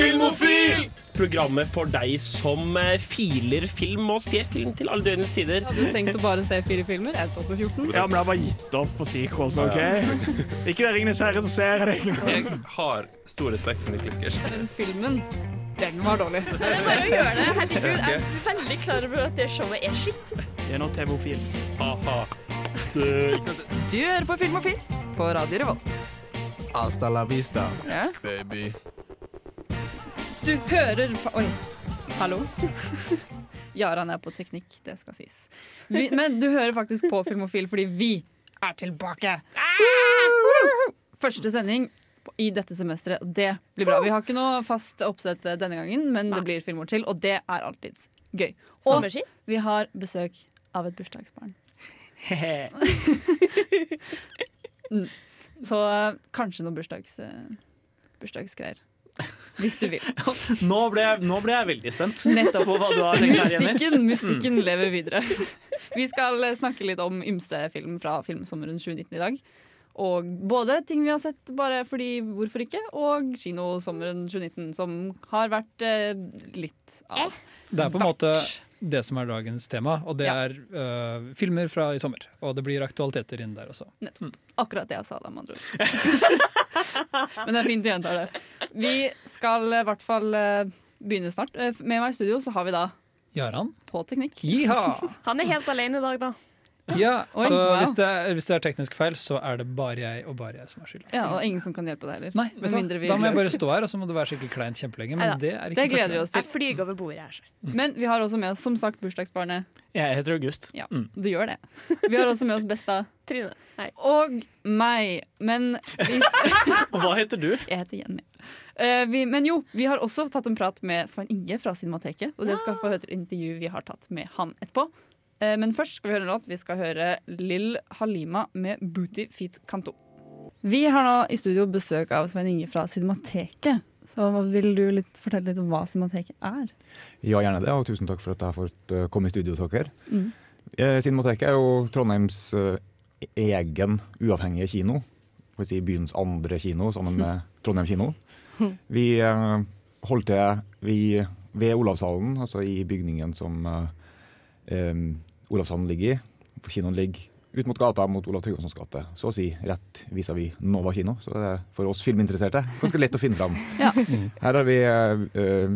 Filmofil! Programmet for deg som eh, filer film og ser film til alle døgnets tider. Hadde du tenkt å bare se fire filmer? Jeg topper 14. Ja, men jeg har bare gitt opp på sequels, OK? Ikke det Ringenes herre, så ser jeg det. Jeg har stor respekt for Nicolas Cage. Men filmen, den var dårlig. Det er bare å gjøre det. Herregud, jeg er veldig klar over at det showet er skitt. Det er noe TV-ofil. Ha-ha. Du hører på Filmofil på Radio Revolt. Hasta la vista, Ja. baby. Du hører Oi, hallo? Jaran er på teknikk, det skal sies. Vi, men du hører faktisk på Filmofil fordi vi er tilbake! Første sending i dette semesteret, og det blir bra. Vi har ikke noe fast oppsett denne gangen, men det blir filmer til, og det er alltid gøy. Og vi har besøk av et bursdagsbarn. Mm. Så eh, kanskje noe bursdags, eh, bursdagsgreier. Hvis du vil. Nå ble, jeg, nå ble jeg veldig spent Nettopp. på hva du har tenkt her, Jenny. Mystikken, mm. lever videre. Vi skal eh, snakke litt om ymse film fra filmsommeren 2019 i dag. Og både ting vi har sett bare fordi hvorfor ikke, og kinosommeren 2019, som har vært eh, litt av Det er på en måte. Det som er dagens tema, og det Ja. er uh, filmer fra i sommer. Og det blir aktualiteter inn der også. Akkurat det jeg sa, da, med andre ord. Men det er fint å gjenta det. Vi skal i hvert fall eh, begynne snart. Med meg i studio så har vi da Jaran? på teknikk. Jiha! Han er helt alene i dag, da. Ja, Oi, så wow. hvis det, er, hvis det er teknisk feil, så er det bare jeg og bare jeg som har skylda. Ja, og ingen som kan hjelpe deg heller. Nei, vet du hva? vi- Da må jeg bare stå her, og så må det være skikkelig kleint kjempelenge. Men Neida, det er ikke Det gleder vi oss til. Jeg flyr over bordet her. Men vi har også med oss som sagt bursdagsbarnet. Jeg heter August. Ja, Mm. du gjør det. Vi har også med oss Besta. Trine. Hei. Og meg. Men vi, hva heter du? jeg heter Jenny. Uh, vi, men jo, vi har også tatt en prat med Svein Inge fra Cinemateket. Og dere skal få høre et intervju vi har tatt med han etterpå. Eh, men først skal vi høre en låt. Vi skal høre Lill Halima med 'Booty Feet Kanto'. Vi har nå i studio besøk av Svein Inge fra Cinemateket. Så vil du litt, fortelle litt om hva Cinemateket er? Ja, gjerne det, og tusen takk for at jeg har fått eh, komme i studio til dere. Mm. Eh, Cinemateket er jo Trondheims egen uavhengige kino. Får si byens andre kino, sammen med Trondheim kino. Vi holdt til vi, ved Olavshallen, altså i bygningen som Olavshallen ligger i. For Kinoen ligger ut mot gata mot Olav Tryggvasons gate, så å si rett vis-à-vis Nova kino. Så det er for oss filminteresserte ganske lett å finne fram. Ja. Her har vi eh,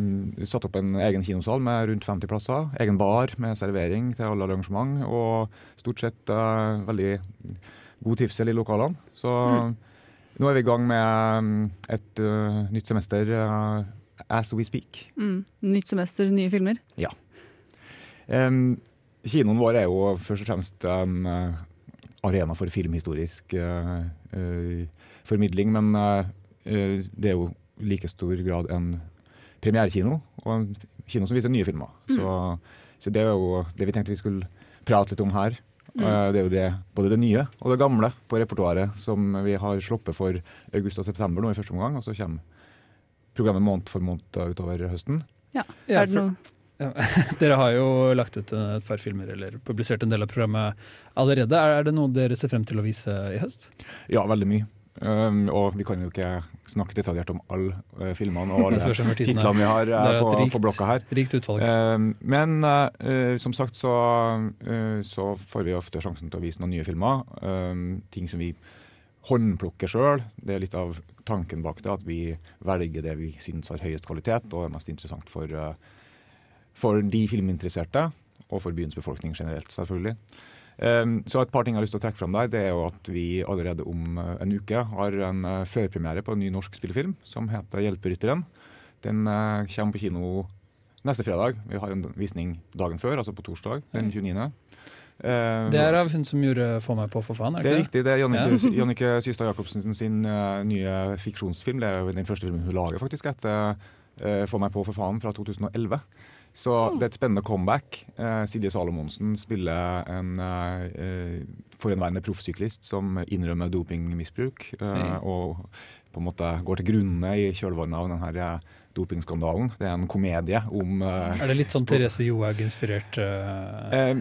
satt opp en egen kinosal med rundt 50 plasser. Egen bar med servering til alle arrangement, og stort sett uh, veldig god trivsel i lokalene. Så nå er vi i gang med mm, et uh, nytt semester as we speak. Mm. Nytt semester, nye filmer. Em, kinoen vår er jo først og fremst en eh, arena for filmhistorisk eh, eh, formidling, men det er jo i like stor grad en premierekino, og en kino som viser nye filmer. Så, så det er jo det vi tenkte vi skulle prate litt om her. Mm. det er jo det, både det nye og det gamle på repertoaret som vi har sluppet for august og september nå i første omgang, og så kommer programmet måned for måned utover høsten. Ja, er det noe Dere har jo lagt ut et par filmer, eller publisert en del av programmet allerede. Er det noe dere ser frem til å vise i høst? Ja, veldig mye. Um, og vi kan jo ikke snakke detaljert om alle uh, filmene og alle titlene vi har uh, på, rikt- på blokka her. Rikt utvalg. Um, men uh, som sagt så, så får vi ofte sjansen til å vise noen nye filmer. Um, ting som vi håndplukker sjøl. Det er litt av tanken bak det, at vi velger det vi syns har høyest kvalitet og er mest interessant for, uh, for de filminteresserte, og for byens befolkning generelt, selvfølgelig. Um, så et par ting jeg har lyst til å trekke fram der, det er jo at vi allerede om uh, en uke har en uh, førpremiere på en ny norsk spillefilm som heter 'Hjelperytteren'. Den uh, kommer på kino neste fredag. Vi har en visning dagen før, altså på torsdag den 29. Uh, Det er av hun som gjorde 'Få meg på, for faen'? er det det er riktig. Det er Jannicke, Ja. Jannicke Systad Jacobsen sin nye fiksjonsfilm. Det er jo den første filmen hun lager faktisk etter 'Få meg på for faen' fra 2011. Så det er et spennende comeback. Eh, Silje Salomonsen spiller en uh, forhenværende proffsyklist som innrømmer dopingmisbruk. Eh, og på en måte går til grunne i kjølvannet av denne dopingskandalen. Det er en komedie om eh, Er det litt sånn Therese Johaug-inspirert eh, Eh,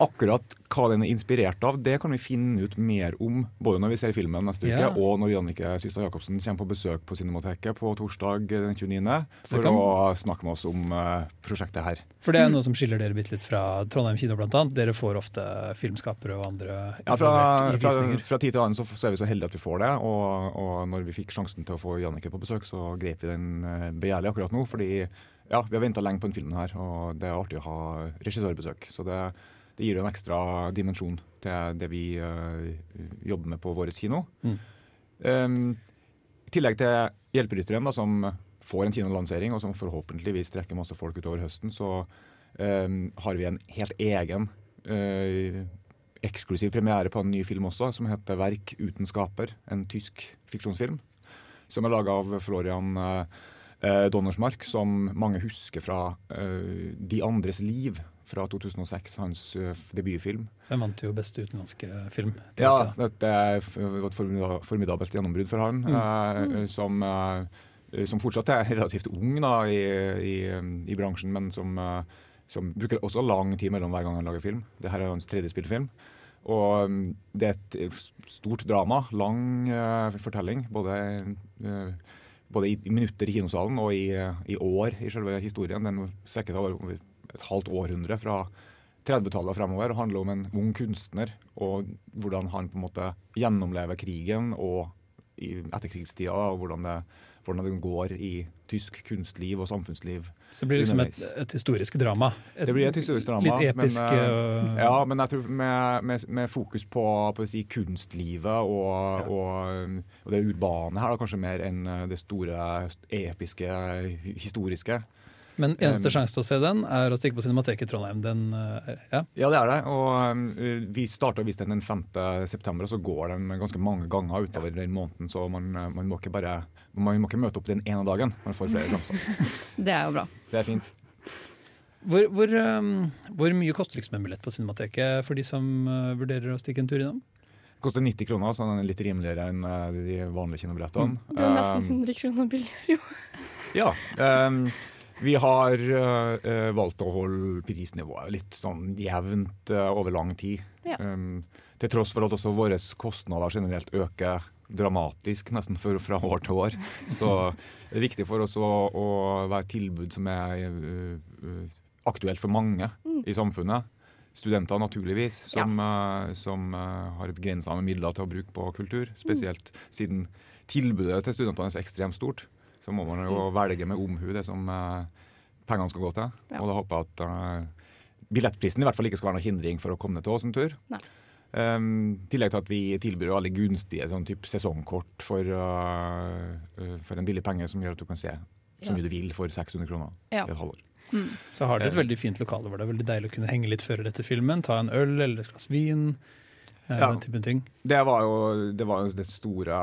akkurat hva den er inspirert av, det kan vi finne ut mer om både når vi ser filmen neste uke, Ja. og når Jannicke Systad Jacobsen kommer på besøk på Cinemateket på torsdag den 29., for kan- å snakke med oss om uh, prosjektet her. For det er noe som skiller dere litt fra Trondheim kino, annet. Dere får ofte filmskapere og andre Ja, fra, fra, visninger. fra tid til annen så, så er vi så heldige at vi får det, og, og når vi fikk sjansen til å få Jannicke på besøk, så grep vi den eh, begjærlig akkurat nå, fordi ja, vi har venta lenge på den filmen her, og det er artig å ha regissørbesøk. Så det, det gir jo en ekstra dimensjon til det vi uh, jobber med på vår kino. Mm. Um, I tillegg til Hjelperytteren, da, som får en kinolansering, og som forhåpentligvis trekker masse folk utover høsten, så um, har vi en helt egen uh, eksklusiv premiere på en ny film også, som heter 'Verk uten skaper'. En tysk fiksjonsfilm. Som er laga av Florian eh, eh, Donnersmark, som mange husker fra eh, 'De andres liv' fra 2006, hans uh, debutfilm. Den vant jo beste utenlandske film. Ja, dette er et formidabelt gjennombrudd for han, eh, som, eh, som fortsatt er relativt ung da, i, i, i bransjen, men som, eh, som bruker også lang tid mellom hver gang han lager film. Dette er hans tredje spillefilm. Og mm, det er et stort drama, lang uh, fortelling, både, eh, både i minutter i kinosalen og i, i år i selve historien. Den strekker seg over et halvt århundre fra 30-tallet og fremover og handler om en ung kunstner og hvordan han på en måte gjennomlever krigen og i etterkrigstida, og hvordan det, hvordan det går i tysk kunstliv og samfunnsliv. Så det blir liksom et, et historisk drama. Et, Det blir et historisk drama. Litt episk. Men, eh, og- ja, men jeg tror med, med, med fokus på, på si, kunstlivet og, og, og det urbane her, da, kanskje mer enn eh, det store, episke, historiske. Men eneste Um, sjanse til å se den er å stikke på Cinemateket i Trondheim. Den, eh, ja. Ja, det er det. Og eh, vi starter å vise den den 5. september, og så går den ganske mange ganger utover den måneden. Så man, eh, man, må ikke bare, man må ikke møte opp den ene dagen. Man får flere sjanser. Det er jo bra. Det er fint. Hvor, hvor, um, hvor mye koster liksom en billett på Cinemateket for de som uh, vurderer å stikke en tur innom? Det koster 90 kroner, så den er litt rimeligere enn de vanlige kinobillettene. Det er nesten Um, 100 kroner billigere, jo. Ja. ehm, vi har eh, valgt å holde prisnivået litt sånn jevnt uh, over lang tid. Ja. Um, til tross for at også våre kostnader generelt øker dramatisk nesten for, fra år til år. Så det er viktig for oss å, å være et tilbud som er uh, aktuelt for mange i samfunnet. Studenter naturligvis, som, eh, som har begrensa med midler til å bruke på kultur. Spesielt siden tilbudet til studentene er så ekstremt stort. Så må man jo velge med omhu det som eh, pengene skal gå til. Ja. Og da håper jeg at eh, billettprisen i hvert fall ikke skal være noen hindring for å komme ned til oss en tur. Nei. Um, tillegg til at vi tilbyr veldig gunstige sånn type sesongkort for, uh, uh, for en billig penge, som gjør at du kan se så Ja. mye du vil for 600 kroner Ja. i et halvår. Så har dere et veldig fint lokale hvor det er veldig deilig å kunne henge litt før etter filmen. Ta en øl eller et glass vin. Ja. Den typen ting. Det var jo det var det store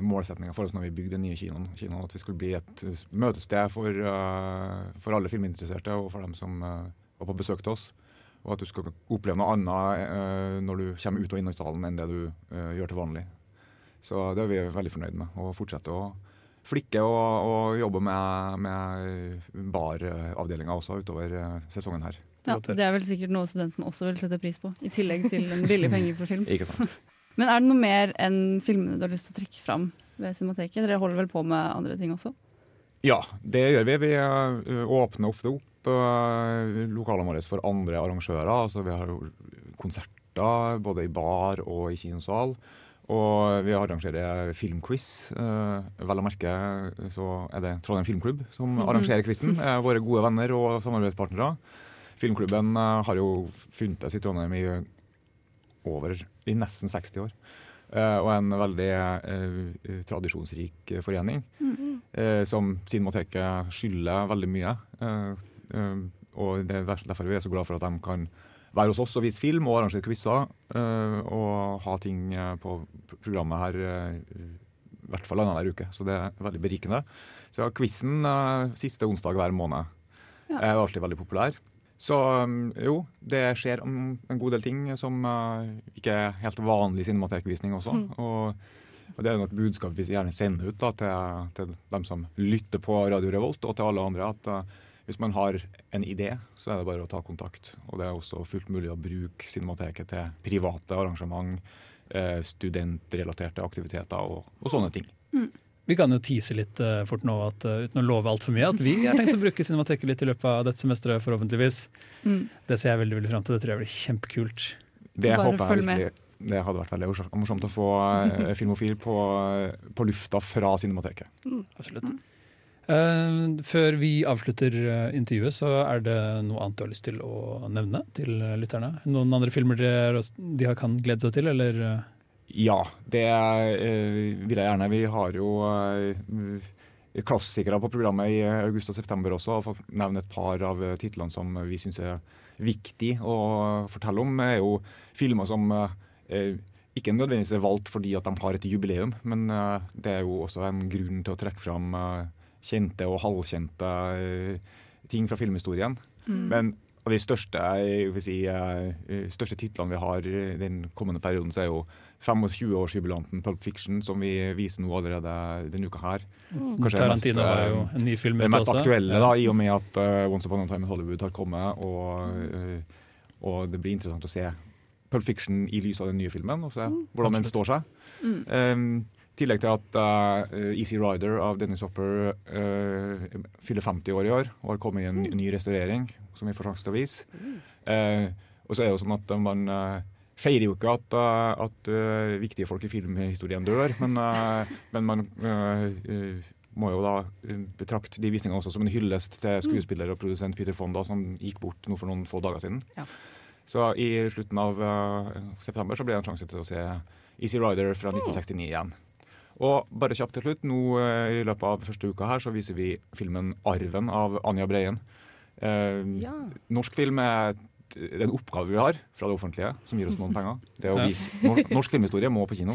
målsettinga for oss når vi bygde den nye kinoen. kinoen at vi skulle bli et møtested for, uh, for alle filminteresserte og for dem som uh, var på besøk til oss. Og at du skal oppleve noe annet uh, når du kommer ut og inn i salen enn det du gjør til vanlig. Så det er vi veldig fornøyd med. Og fortsette å flikke og, og jobbe med, med baravdelinga også utover uh, sesongen her. Ja, det er vel sikkert noe studenten også vil sette pris på, i tillegg til en billig penger for film. Ikke sant? Men er det noe mer enn filmene du har lyst til å trekke fram ved Cinemateket? Dere holder vel på med andre ting også? Ja, det gjør vi. Vi eh, åpner ofte opp uh, lokalene våre for andre arrangører. Altså, vi har konserter både i bar og i kinosal. Og vi arrangerer filmquiz. Uh, vel å merke så er det Trondheim Filmklubb som arrangerer quizen. Uh, våre gode venner og samarbeidspartnere. Filmklubben eh, har jo funtes i Trondheim i over i nesten 60 år. Eh, og en veldig eh, tradisjonsrik forening eh, som Cinemateket skylder veldig mye. Eh, eh, og det er derfor vi er så glad for at de kan være hos oss og vise film og arrangere quizer. eh, og ha ting eh, på programmet her eh, i hvert fall annenhver uke. Så det er veldig berikende. Så quizen eh, siste onsdag hver måned Ja. er alltid veldig populær. Så jo, det skjer en god del ting som ikke er helt vanlig cinematekvisning også. Og Og Det er et budskap vi gjerne sender ut da, til, til dem som lytter på Radio Revolt, og til alle andre. at hvis man har en idé, så er det bare å ta kontakt. Og det er også fullt mulig å bruke Cinemateket til private arrangement, eh, studentrelaterte aktiviteter og, og sånne ting. Vi kan jo tease litt eh, fort nå, at, eh, uten å love altfor mye, at vi har tenkt å bruke Cinemateket litt i løpet av dette semesteret, forhåpentligvis. Mm. Det ser jeg veldig veldig frem til. Det tror jeg blir kjempekult. Det bare håper følg jeg virkelig. Det hadde vært veldig morsomt- å få Filmofil på, på lufta fra Cinemateket. Absolutt. Eh, før vi avslutter eh, intervjuet, så er det noe annet du har lyst til å nevne til eh, lytterne? Noen andre filmer de kan glede seg til, eller? Ja, det uh, vil jeg gjerne. Vi har jo uh, klassikere på programmet i august og september også. og fått nevne et par av titlene som vi syns er viktig å fortelle om. er jo filmer som eh, ikke nødvendigvis er valgt fordi at de har et jubileum, men eh, det er jo også en grunn til å trekke fram eh, kjente og halvkjente eh, ting fra filmhistorien. Mm. Men av de største, jeg vil si, eh, største titlene vi har i den kommende perioden, så er jo 25-årsjubilanten Pulp Fiction, som vi viser nå allerede denne uka her. Kanskje Tarantino mest, har jo eh, en ny film det ute mest også. aktuelle, da, i og med at uh, Once Upon a Time in Hollywood har kommet. Og, uh, og det blir interessant å se Pulp Fiction i lys av den nye filmen, og se hvordan den står seg. Mm. Um, I tillegg til at uh, Easy Rider av Dennis Hopper uh, fyller 50 år i år og har kommet i en ny- restaurering som vi får sjanse til å vise. Uh, og så er det jo sånn at man feirer jo ikke at, at viktige folk i filmhistorien dør, men, men man må jo da betrakte de visningene også som en hyllest til skuespiller og produsent Peter Fonda, som gikk bort nå for noen få dager siden. Ja. Så i slutten av september så blir det en sjanse til å se Easy Rider fra 1969 igjen. Og bare kjapt til slutt, nå eh, i løpet av første uka her så viser vi filmen 'Arven' av Anja Breien. Eh, Norsk film er et- det er en oppgave vi har fra det offentlige, som gir oss noen penger. Det å vise norsk, norsk filmhistorie må på kino.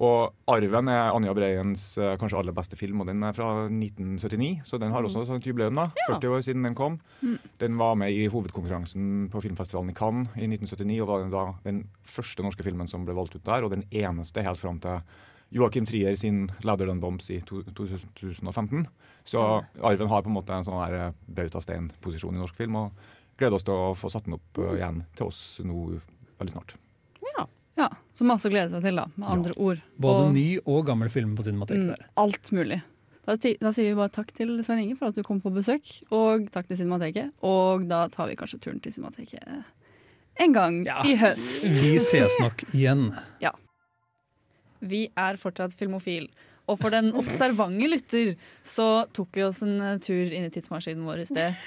Og 'Arven' er Anja Breiens eh, kanskje aller beste film, og den er fra 1979. Så den har også et sånt jubileum, da. 40 år siden den kom. Den var med i hovedkonkurransen på filmfestivalen i Cannes i 1979, og var den da den første norske filmen som ble valgt ut der, og den eneste helt fram til Joakim Trier sin 'Ladder Than Bombs' i 2015. Så 'Arven' har på en måte en sånn eh, bautastein-posisjon i norsk film, og gleder oss til å få satt den opp eh, igjen til oss nå veldig snart. Ja, Så masse å glede seg til, da, med andre ord. Både Og- ny og gammel film på cinematikk. Mm, alt mulig. Da, da sier vi bare takk til Svein Inge for at du kom på besøk, og takk til Cinemateket. Og da tar vi kanskje turen til Cinemateket en gang Ja. i høst. Vi ses nok igjen. Vi er fortsatt filmofil. Og for den observante lytter så tok vi oss en eh, tur inn i tidsmaskinen vår i sted.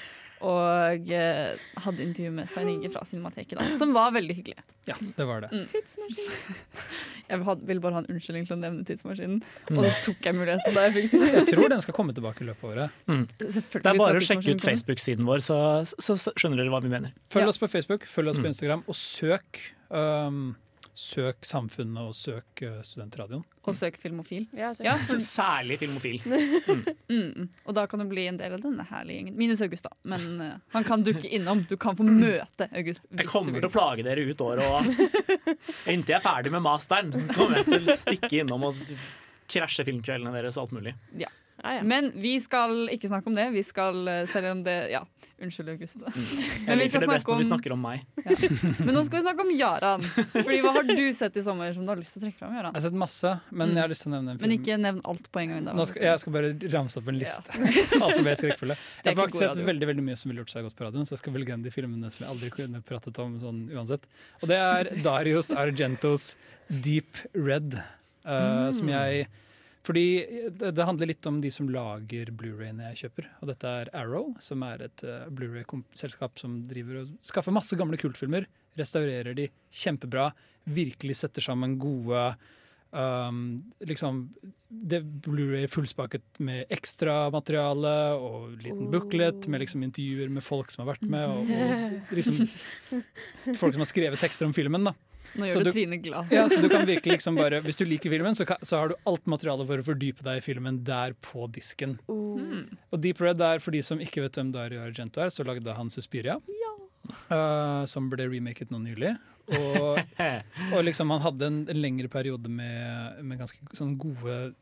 Og eh, hadde intervju med Svein Inge fra Cinemateket, da, som var veldig hyggelig. Ja, det var det. Jeg had- ville bare ha en unnskyldning til å nevne tidsmaskinen, og da tok jeg muligheten da jeg fikk den. Jeg tror den skal komme tilbake i løpet av året. Mm. Det er bare å sjekke ut. Facebook-siden vår, så, så, så skjønner dere hva vi mener. Følg Ja. oss på Facebook, følg oss på Mm. Instagram, og søk um, Søk Samfunnet og søk uh, Studentradioen. Og søk filmofil. Ja, søk. Ja, for, Særlig filmofil. mm, og da kan du bli en del av denne herlige gjengen. Minus August, da. Men uh, han kan dukke innom. Du kan få møte August Jeg hvis du kommer vil. til å plage dere ut året og inntil jeg er ferdig med masteren, kommer jeg til å stikke innom og krasje filmkveldene deres og alt mulig. Ja, ja. Men vi skal ikke snakke om det. Vi skal, eh, selv om det Ja, unnskyld, August. Jeg liker det best om, når vi snakker om meg. Men nå skal vi snakke om Jaran. Fordi Hva har du sett i sommer som du har lyst til å trekke fram? Jaran? Jeg har sett masse, men Mm. jeg har lyst til å nevne en film. Men ikke nevn alt på en gang. Da. Nå skal, jeg skal bare ramse opp en liste. Alfabetisk rekkefølge. Jeg har faktisk sett radio. veldig veldig mye som ville gjort seg godt på radioen, så jeg skal velge en av de filmene som jeg aldri kunne pratet om sånn uansett. Og det er Darius Argentos Deep Red, eh, som jeg fordi det, det handler litt om de som lager Blu-rayene jeg kjøper. Og dette er Arrow, som er et uh, Blu-ray-selskap som driver og skaffer masse gamle kultfilmer. Restaurerer de kjempebra. Virkelig setter sammen gode um, liksom det Blu-ray fullspaket med ekstramateriale og liten booklet med liksom intervjuer med folk som har vært med, og, og liksom folk som har skrevet tekster om filmen. da. Nå gjør så du- Trine glad. Ja, så du kan virkelig liksom bare, Hvis du liker filmen, så, kan, så har du alt materialet for å fordype deg i filmen der på disken. Mm. Og Deep Red er for de som ikke vet hvem Dario Argento er, så lagde han Suspiria. eh, som ble remaket nå nylig. Og, og liksom han hadde en, en lengre periode med, med ganske sånn gode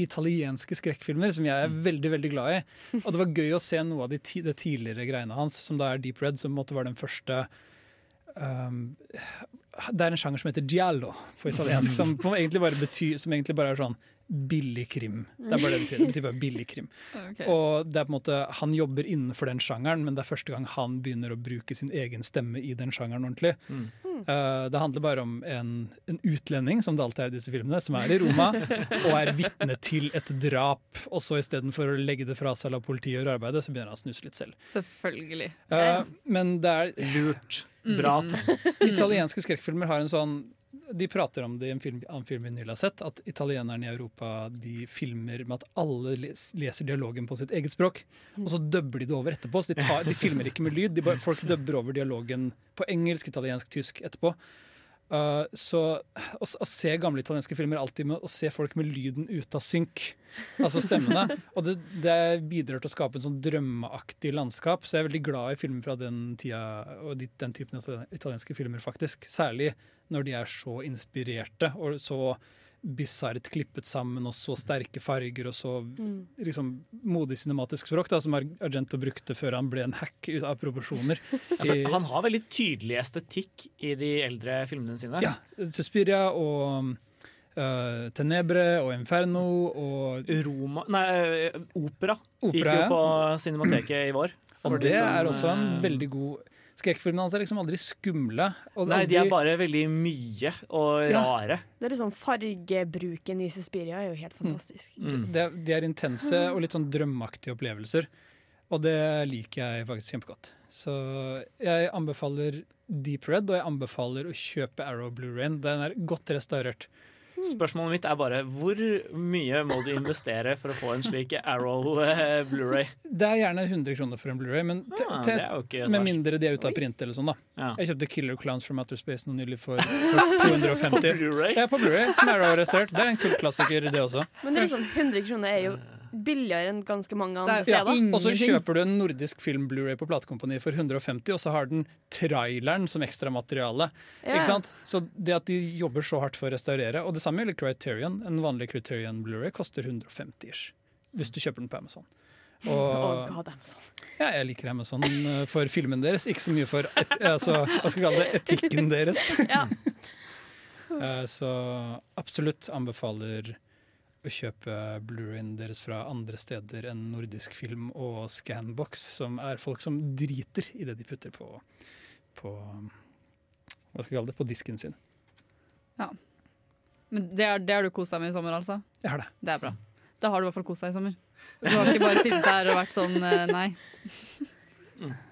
italienske skrekkfilmer, som jeg er veldig veldig glad i. Og det var gøy å se noe av de ti, de tidligere greiene hans, som da er Deep Red, som måtte være den første um, Det er en sjanger som heter giallo på italiensk, som, egentlig betyr, som egentlig bare er sånn billig krim. Det er bare det det betyr. Billig krim. Okay. Og det er på en måte, Han jobber innenfor den sjangeren, men det er første gang han begynner å bruke sin egen stemme i den sjangeren ordentlig. Mm. Uh, det handler bare om en, en utlending, som det alltid er i disse filmene, som er i Roma og er vitne til et drap. Og så istedenfor å legge det fra seg la politiet gjøre arbeidet, så begynner han å snuse litt selv. Selvfølgelig. Uh, men det er Lurt. Bra Mm. tenkt. Italienske skrekkfilmer har en sånn De prater om det i en film, annen film vi nylig har sett, at italienerne i Europa de filmer med at alle les, leser dialogen på sitt eget språk, og så dubber de det over etterpå. Så de, tar, de filmer ikke med lyd, bare, folk dubber over dialogen på engelsk, italiensk, tysk etterpå. Uh, så å, å se gamle italienske filmer er alltid med å se folk med lyden ute av synk. Altså stemmene. Og det, det bidrar til å skape en sånn drømmeaktig landskap. Så jeg er veldig glad i filmer fra den tida og de, den typen italienske filmer, faktisk. Særlig når de er så inspirerte og så bisart klippet sammen, og så sterke farger og så liksom, modig cinematisk språk, da, som Argento brukte før han ble en hack ut av proporsjoner. Ja, han har veldig tydelig estetikk i de eldre filmene sine. Ja, Suspiria og uh, Tenebre og Inferno og Roma Nei, opera, opera. Gikk jo på Cinemateket i vår. Og det de som, er også en eh, veldig god Skrekkfilmene hans er liksom aldri skumle. Og Nei, de er bare veldig mye og Ja. rare. Det er liksom Fargebruken i Suspiria er jo helt fantastisk. Mm. de, er- de er intense og litt sånn drømmeaktige opplevelser. Og det liker jeg faktisk kjempegodt. Så jeg anbefaler Deep Red, og jeg anbefaler å kjøpe Arrow Blu-Rain, Den er godt restaurert. Spørsmålet mitt er bare hvor mye må du investere for å få en slik Arrow eh, Blu-ray? Det er gjerne 100 kroner for en Blu-ray, men Ah, med mindre de er ute av print eller sånn, da. Ja. Jeg kjøpte Killer Clowns from Outer Space noe nylig for, for 250. Blu-ray? Ja, på Blu-ray, som Arrow har restaurert. Det er en kult klassiker, det også. Men det er liksom 100 kroner er jo billigere enn ganske mange andre er, steder. Ja, og så kjøper du en nordisk film Blu-ray på platekompani for 150, og så har den traileren som ekstramateriale. Ja. Ikke sant? Så det at de jobber så hardt for å restaurere Og det samme gjelder Criterion. En vanlig Criterion Blu-ray koster 150 ish. Hvis du kjøper den på Amazon. Og, Og god sånn. ja, jeg liker Amazon eh, for filmen deres, ikke så mye for et, altså, hva skal vi kalle det, etikken deres. Ja. Eh, Så absolutt anbefaler å kjøpe Blu-rayen deres fra andre steder enn Nordisk Film og Scanbox, som er folk som driter i det de putter på, på hva skal vi kalle det, på disken sin. Ja. Men det, er, det har du kost deg med i sommer, altså? Jeg har det. Det er bra. Da har du i hvert fall kost deg i sommer. Du har ikke bare sittet der og vært sånn eh, nei.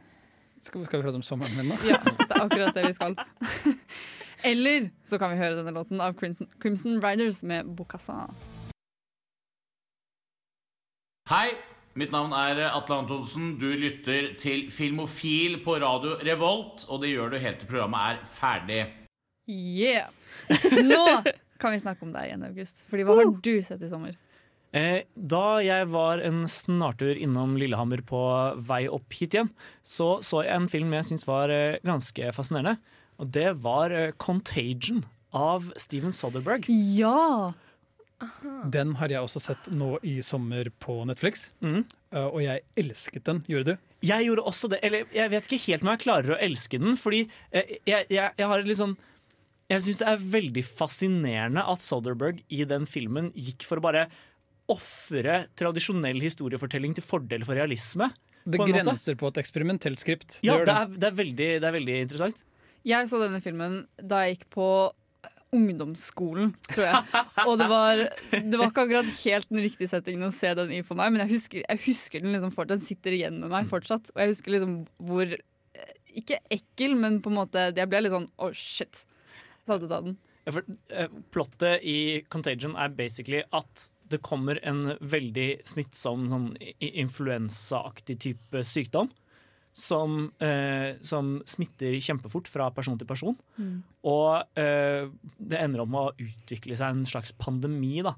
Skal, skal vi prate om sommeren min da? Ja, det er akkurat det vi skal. Eller så kan vi høre denne låten av Crimson, Crimson Riders med Bokassa. Hei, mitt navn er Atle Antonsen. Du lytter til Filmofil på radio Revolt, og det gjør du helt til programmet er ferdig. Yeah! Nå kan vi snakke om deg igjen, August. Fordi hva har du sett i sommer? Eh, da jeg var en snartur innom Lillehammer på vei opp hit igjen, så så jeg en film jeg syntes var eh, ganske fascinerende. Og det var eh, 'Contagion' av Steven Soderberg. Ja! Den har jeg også sett nå i sommer på Netflix, mm. uh, og jeg elsket den. Gjorde du? Jeg gjorde også det. Eller jeg vet ikke helt om jeg klarer å elske den, fordi eh, jeg, jeg, jeg har et litt sånn Jeg syns det er veldig fascinerende at Soderberg i den filmen gikk for å bare ofre tradisjonell historiefortelling til fordel for realisme. Det På grenser på et eksperimentelt skript. Ja, gjør det er, det er, veldig, det er veldig interessant. Jeg så denne filmen da jeg gikk på ungdomsskolen, tror jeg. Og det var, det var ikke akkurat helt den riktige settingen å se den i for meg, men jeg husker, jeg husker den liksom fortsatt. Den sitter igjen med meg fortsatt. Og jeg husker liksom hvor eh, Ikke ekkel, men på en måte Jeg ble litt sånn oh shit. Satte ut av den. Ja, for, eh, plottet i Contagion er basically at det kommer en veldig smittsom sånn influensaaktig type sykdom. Som, eh, som smitter kjempefort fra person til person. Og eh, det ender opp med å utvikle seg en slags pandemi. da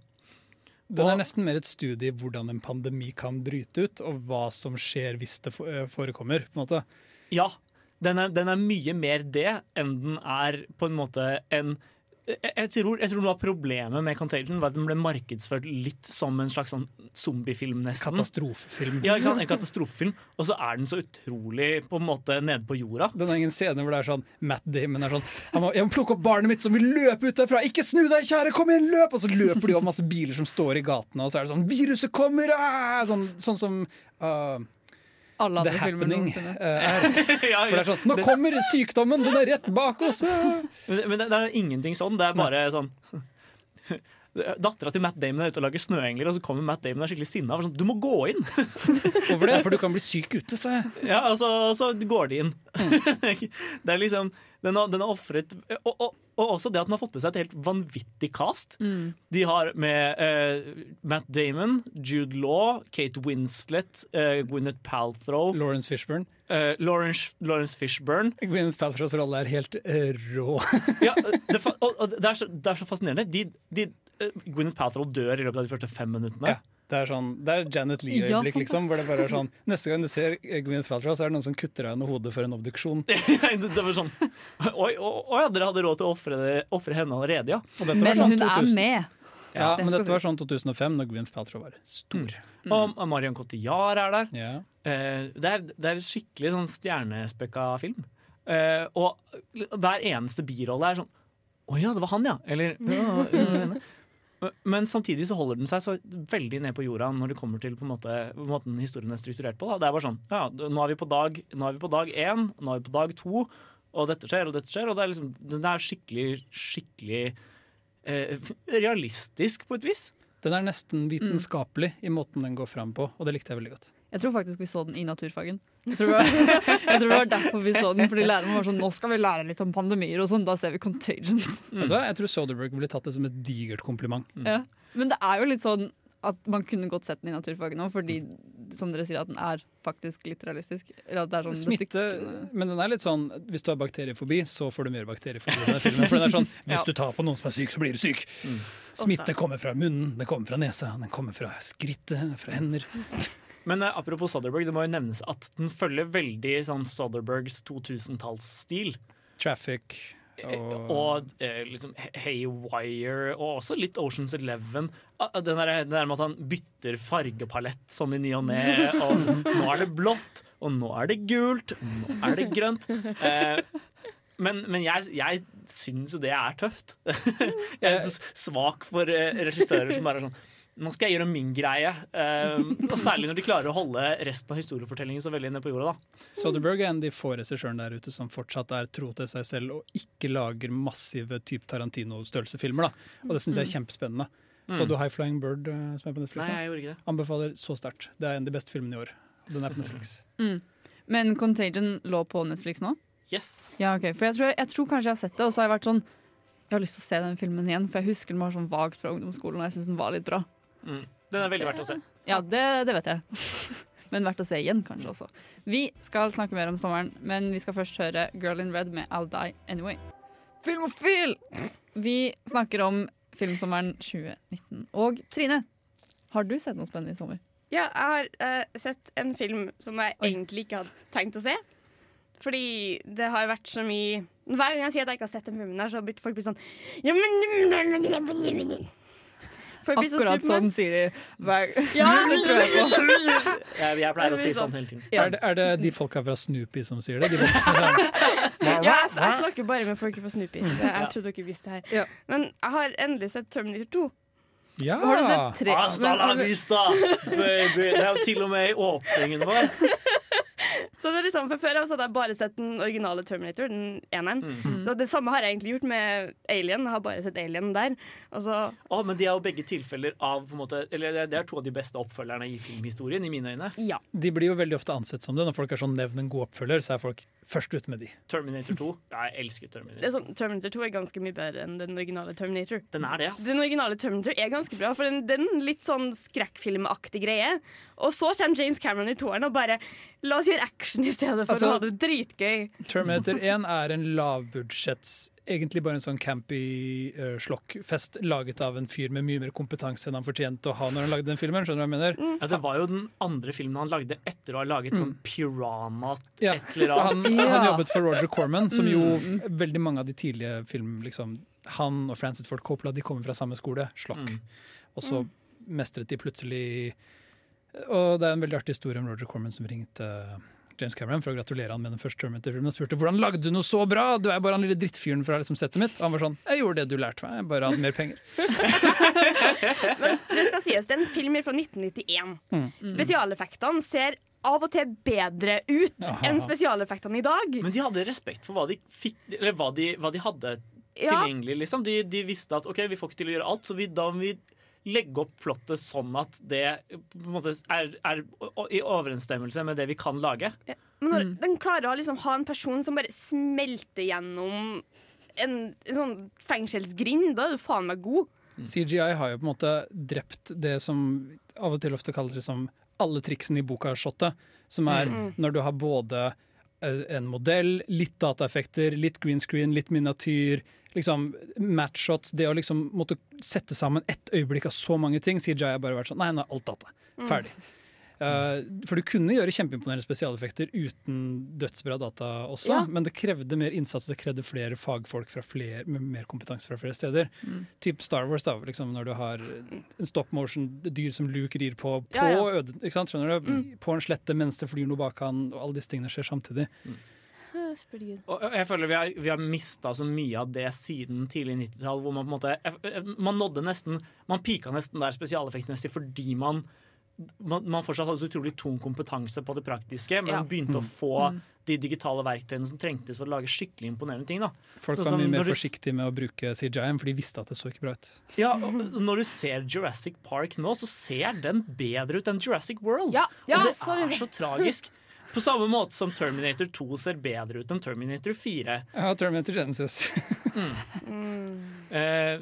Den Og- er nesten mer et studie i hvordan en pandemi kan bryte ut, og hva som skjer hvis det eh, forekommer. på en måte. Ja, den er, den er mye mer det enn den er på en måte en jeg, tror, jeg tror noe av problemet med Contagion var at den ble markedsført litt som en slags sånn zombiefilm, nesten. Katastrofefilm. Ja, ikke sant? En katastrofefilm. Og så er den så utrolig på en måte nede på jorda. Den har ingen scene hvor det er sånn Matt Damon er sånn Jeg må, jeg må plukke opp barnet mitt som vil løpe ut derfra! Ikke snu deg, kjære! Kom igjen, løp! Og så løper de opp masse biler som står i gatene, og så er det sånn Viruset kommer! Ah! Sånn, sånn som uh, Alle The Happening uh, er. Ja, Hvor det er sånn Nå kommer sykdommen! Den er rett bak oss! ah!» Men, men det, det er ingenting sånn. Det er bare sånn Dattera til Matt Damon er ute og lager snøengler, og så kommer Matt Damon og er skikkelig sinna. Sånn, du må gå inn! Hvorfor det? For du kan bli syk ute, sa jeg. Ja, og så, så går de inn. det er liksom Den har, den har offret og, og, og også det at den har fått med seg et helt vanvittig cast. Mm. De har med uh, Matt Damon, Jude Law, Kate Winslet, uh, Gwyneth Palthrow Lawrence Fishburne. Uh, Lawrence, Lawrence Fishburne. Gwyneth Palthrows rolle er helt rå. Ja, det, fa- og, og det, er så, det er så fascinerende. De, de, Gwyneth Palthrow dør i løpet av de første fem minuttene. Ja. Det er, sånn, det er Janet Ja, Lee-øyeblikk, ja, liksom. Hvor det bare er sånn Neste gang du ser Gwyneth Paltrow, så er det noen som kutter av henne hodet for en obduksjon. det, det var sånn Oi, oi, ja, dere hadde råd til å ofre henne allerede, ja. Og dette var Men sånn hun er med. Ja, Det men dette var sånn 2005, når Gwyneth Paltrow var stor. Og Marion Cotillard er der. Yeah. Eh, det, er, det er skikkelig sånn stjernespekka film. Eh, og hver eneste birolle er sånn Å ja, det var han, ja! Eller ja, ja, ja. Men samtidig så holder den seg så veldig ned på jorda når det kommer til på en måte, måten historien er strukturert på. Da. Det er bare sånn ja, nå er vi på dag Nå er vi på dag én, nå er vi på dag to, og dette skjer, og dette skjer. Og det er liksom Den er skikkelig, skikkelig eh, realistisk på et vis. Den er nesten vitenskapelig i måten den går fram på, og det likte jeg veldig godt. Jeg tror faktisk vi så den i naturfagen. Jeg tror, det var, jeg tror det var derfor vi så den. Fordi læreren var sånn Nå skal vi lære litt om pandemier og sånn. Da ser vi Contagion. Mm. Jeg tror Soderbergh ville tatt det som et digert kompliment. Ja. Men det er jo litt sånn at man kunne godt sett den i naturfaget nå, fordi som dere sier at den er faktisk litt realistisk. Eller at det er sånn Smitte, men den er litt sånn Hvis du har bakteriefobi, så får du mer bakteriefobi. i denne filmen, For den er sånn Hvis du tar på noen som er syk, så blir du syk. Smitte kommer fra munnen, den kommer fra nesa, den kommer fra skrittet, fra hender. Men uh, apropos Soderberg, det må jo nevnes at den følger veldig sånn Soderbergs 2000-tallsstil. Traffic Og, og, og eh, liksom Haywire, og også litt Oceans Eleven. Ah, Den der, den der med at han bytter fargepalett sånn i ny og ne. Og nå er det blått, og nå er det gult, nå er det grønt. Eh, men, men jeg, jeg syns jo det er tøft. Jeg er svak for eh, regissører som bare er sånn nå skal jeg gjøre min greie. Eh, og særlig når de klarer å holde resten av historiefortellingen så veldig ned på jorda. da Soderberg er en av de få regissørene der ute som fortsatt er tro til seg selv og ikke lager massive type Tarantino-størrelsefilmer. da. Og det syns jeg er kjempespennende. Så du High Flying Bird, eh, som er på Netflix? Nei, jeg gjorde ikke det. Anbefaler så sterkt. Det er en av de beste filmene i år. Den er på Netflix. Men Contagion lå på Netflix nå? Yes. Ja, ok. For jeg tror, jeg tror kanskje jeg har sett det, og så har jeg vært sånn Jeg har lyst til å se den filmen igjen, for jeg husker den var sånn vagt fra ungdomsskolen, og jeg synes den var litt bra. Mm. Den er veldig verdt å se. Ja, det, det vet jeg. Men verdt å se igjen, kanskje også. Vi skal snakke mer om sommeren, men vi skal først høre Girl in Red med I'll Die Anyway. Filmofil! Vi snakker om filmsommeren 2019. Og Trine, har du sett noe spennende i sommer? Ja, jeg har uh, sett en film som jeg Oi. egentlig ikke hadde tenkt å se. Fordi det har vært så mye Hver gang jeg sier at jeg ikke har sett den filmen, der, så har folk blitt sånn ja, men, Folk blir så Akkurat sånn sier de hver Ja, jeg. Jeg, pleier å si sånn hele tiden. Ja. Er, det, er det de folka fra Snoopy som sier det? De voksne sånn. Ja, jeg, jeg snakker bare med folk fra Snoopy. Jeg trodde dere visste det her. Ja. Men jeg har endelig sett Terminator 2. Ja! Har du sett tre Hasta la vista, baby. Det er jo til og med i åpningen vår. Så det er liksom, for Før av så hadde jeg bare sett den originale Terminator, den eneren. Så Det samme har jeg egentlig gjort med Alien. Jeg har bare sett Alien der. Og så, Å, men de er jo begge tilfeller av på en måte, Eller det- det er to av de beste oppfølgerne i filmhistorien, i mine øyne. ja. De blir jo veldig ofte ansett som det. Når folk er sånn nevn en god oppfølger, så er folk først ute med de. Terminator 2. Ja, jeg elsker Det er Terminator. sånn, Terminator 2 er ganske mye bedre enn den originale Terminator. Den er det, ass. Den originale Terminator er ganske bra, for den, den litt sånn skrekkfilmaktig greie. Og så kommer James Cameron i toeren og bare La oss gjøre action action i stedet for Altså- å ha det dritgøy. Terminator 1 er en lavbudsjetts Egentlig bare en sånn campy uh, slokkfest laget av en fyr med mye mer kompetanse enn han fortjente å ha når han lagde den filmen. Skjønner du hva jeg mener? Ja, det var jo den andre filmen han lagde etter å ha laget sånn Piranha Ja. et eller Han, annet. han jobbet for Roger Corman, som jo Mm. veldig mange av de tidlige filmene liksom, Han og Francis Ford Coppola de kommer fra samme skole, Slokk. Mm. Og så mestret de plutselig Og det er en veldig artig historie om Roger Corman som ringte James Cameron for å gratulere han med den første Terminator-filmen Han spurte hvordan lagde du noe så bra? Du er bare han lille drittfyren fra liksom, settet mitt. Og han var sånn Jeg gjorde det du lærte meg, jeg bare hadde mer penger. Men det skal sies, det er en film fra 1991. Mm. Spesialeffektene ser av og til bedre ut Aha. enn spesialeffektene i dag. Men de hadde respekt for hva de fikk Eller hva de, hva de hadde Ja. tilgjengelig, liksom. De, de visste at OK, vi får ikke til å gjøre alt, så vi, da må vi legge opp plottet sånn at det på en måte er, er i overensstemmelse med det vi kan lage. Men når den klarer å liksom ha en person som bare smelter gjennom en, en sånn fengselsgrind, da er du faen meg god. CGI har jo på en måte drept det som av og til ofte kalles liksom alle triksene i boka-shotet. Som er Mm. når du har både eh, en modell, litt dataeffekter, litt green screen, litt miniatyr. Liksom matchshots, det å liksom måtte sette sammen ett øyeblikk av så mange ting. CGI har bare vært sånn Nei, nå er alt data. Mm. Ferdig. Eh, for du kunne gjøre kjempeimponerende spesialeffekter uten dødsbra data også, Ja. men det krevde mer innsats og det krevde flere fagfolk flere, med mer kompetanse fra flere steder. Mm. Typ Star Wars, da, liksom når du har en stop motion-dyr som Luke rir på, på, Ja, ja. Øde? Mm. på en slette mens det flyr noe bak han, og alle disse tingene skjer samtidig. Og jeg føler vi har, vi har mista så mye av det siden tidlig 90-tall, hvor man på en måte Man nådde nesten Man pika nesten der spesialeffektmessig fordi man man, man fortsatt hadde så utrolig tung kompetanse på det praktiske, men Ja. begynte å Mm. få Mm. de digitale verktøyene som trengtes for å lage skikkelig imponerende ting. Da. Folk så, var mye mer du forsiktige med å bruke CJM, for de visste at det så ikke bra ut. Ja, og Når du ser Jurassic Park nå, så ser den bedre ut enn Jurassic World. Ja, ja, og det så- er så tragisk. På samme måte som Terminator 2 ser bedre ut enn Terminator 4. Ja, Terminator Genesis. Eh,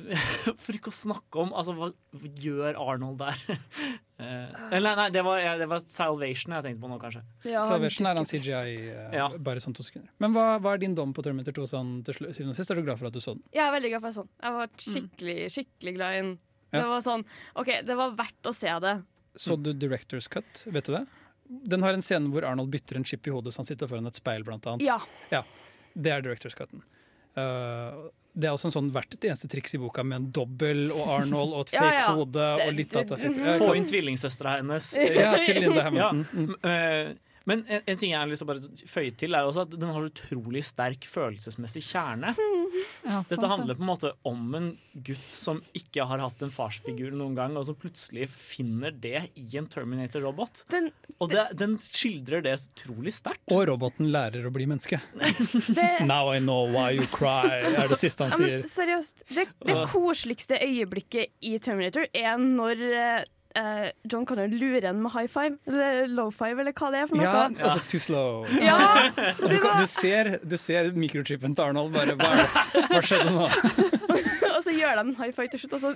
for ikke å snakke om altså, hva, hva gjør Arnold der? eh, nei, nei, det var, ja, det var Salvation jeg tenkte på nå, kanskje. Salvation er han CGI eh, Ja. bare sånn to sekunder. Men hva, hva er din dom på Terminator 2 sånn til syvende og sist? Er du glad for at du så den? Jeg er veldig glad for at Jeg så den. Jeg var skikkelig, skikkelig glad i den. Det var sånn, ok, det var verdt å se det. Så du Directors Cut, vet du det? Den har en scene hvor Arnold bytter en chip i hodet så han sitter foran et speil, blant annet. Ja. Ja, det er Directors Cutten. Uh, det er også en sånn hvert eneste triks i boka med en dobbel og Arnold og et fake ja. hode og litt dataeffekter. Ja, Få inn tvillingsøstera hennes. Ja, til Linda Hamilton. Mm. Ja. Eh, Men en, en ting jeg har lyst til å bare føye til, er også at den har utrolig sterk følelsesmessig kjerne. Ja, Dette handler på en måte om en gutt som ikke har hatt en farsfigur noen gang, og som plutselig finner det i en Terminator-robot. Og det, den skildrer det utrolig sterkt. Og roboten lærer å bli menneske. Det- Now I know why you cry, er det siste han Ja, men sier. seriøst, det, det koseligste øyeblikket i Terminator er når eh, eh, John Connor lurer en med high five, eller low five, eller hva det er for noe. Ja, altså too slow. Ja, du, kan, du, ser, du ser mikrochipen til Arnold bare Hva, er det? hva skjedde nå? og så gjør de en high five til slutt, og så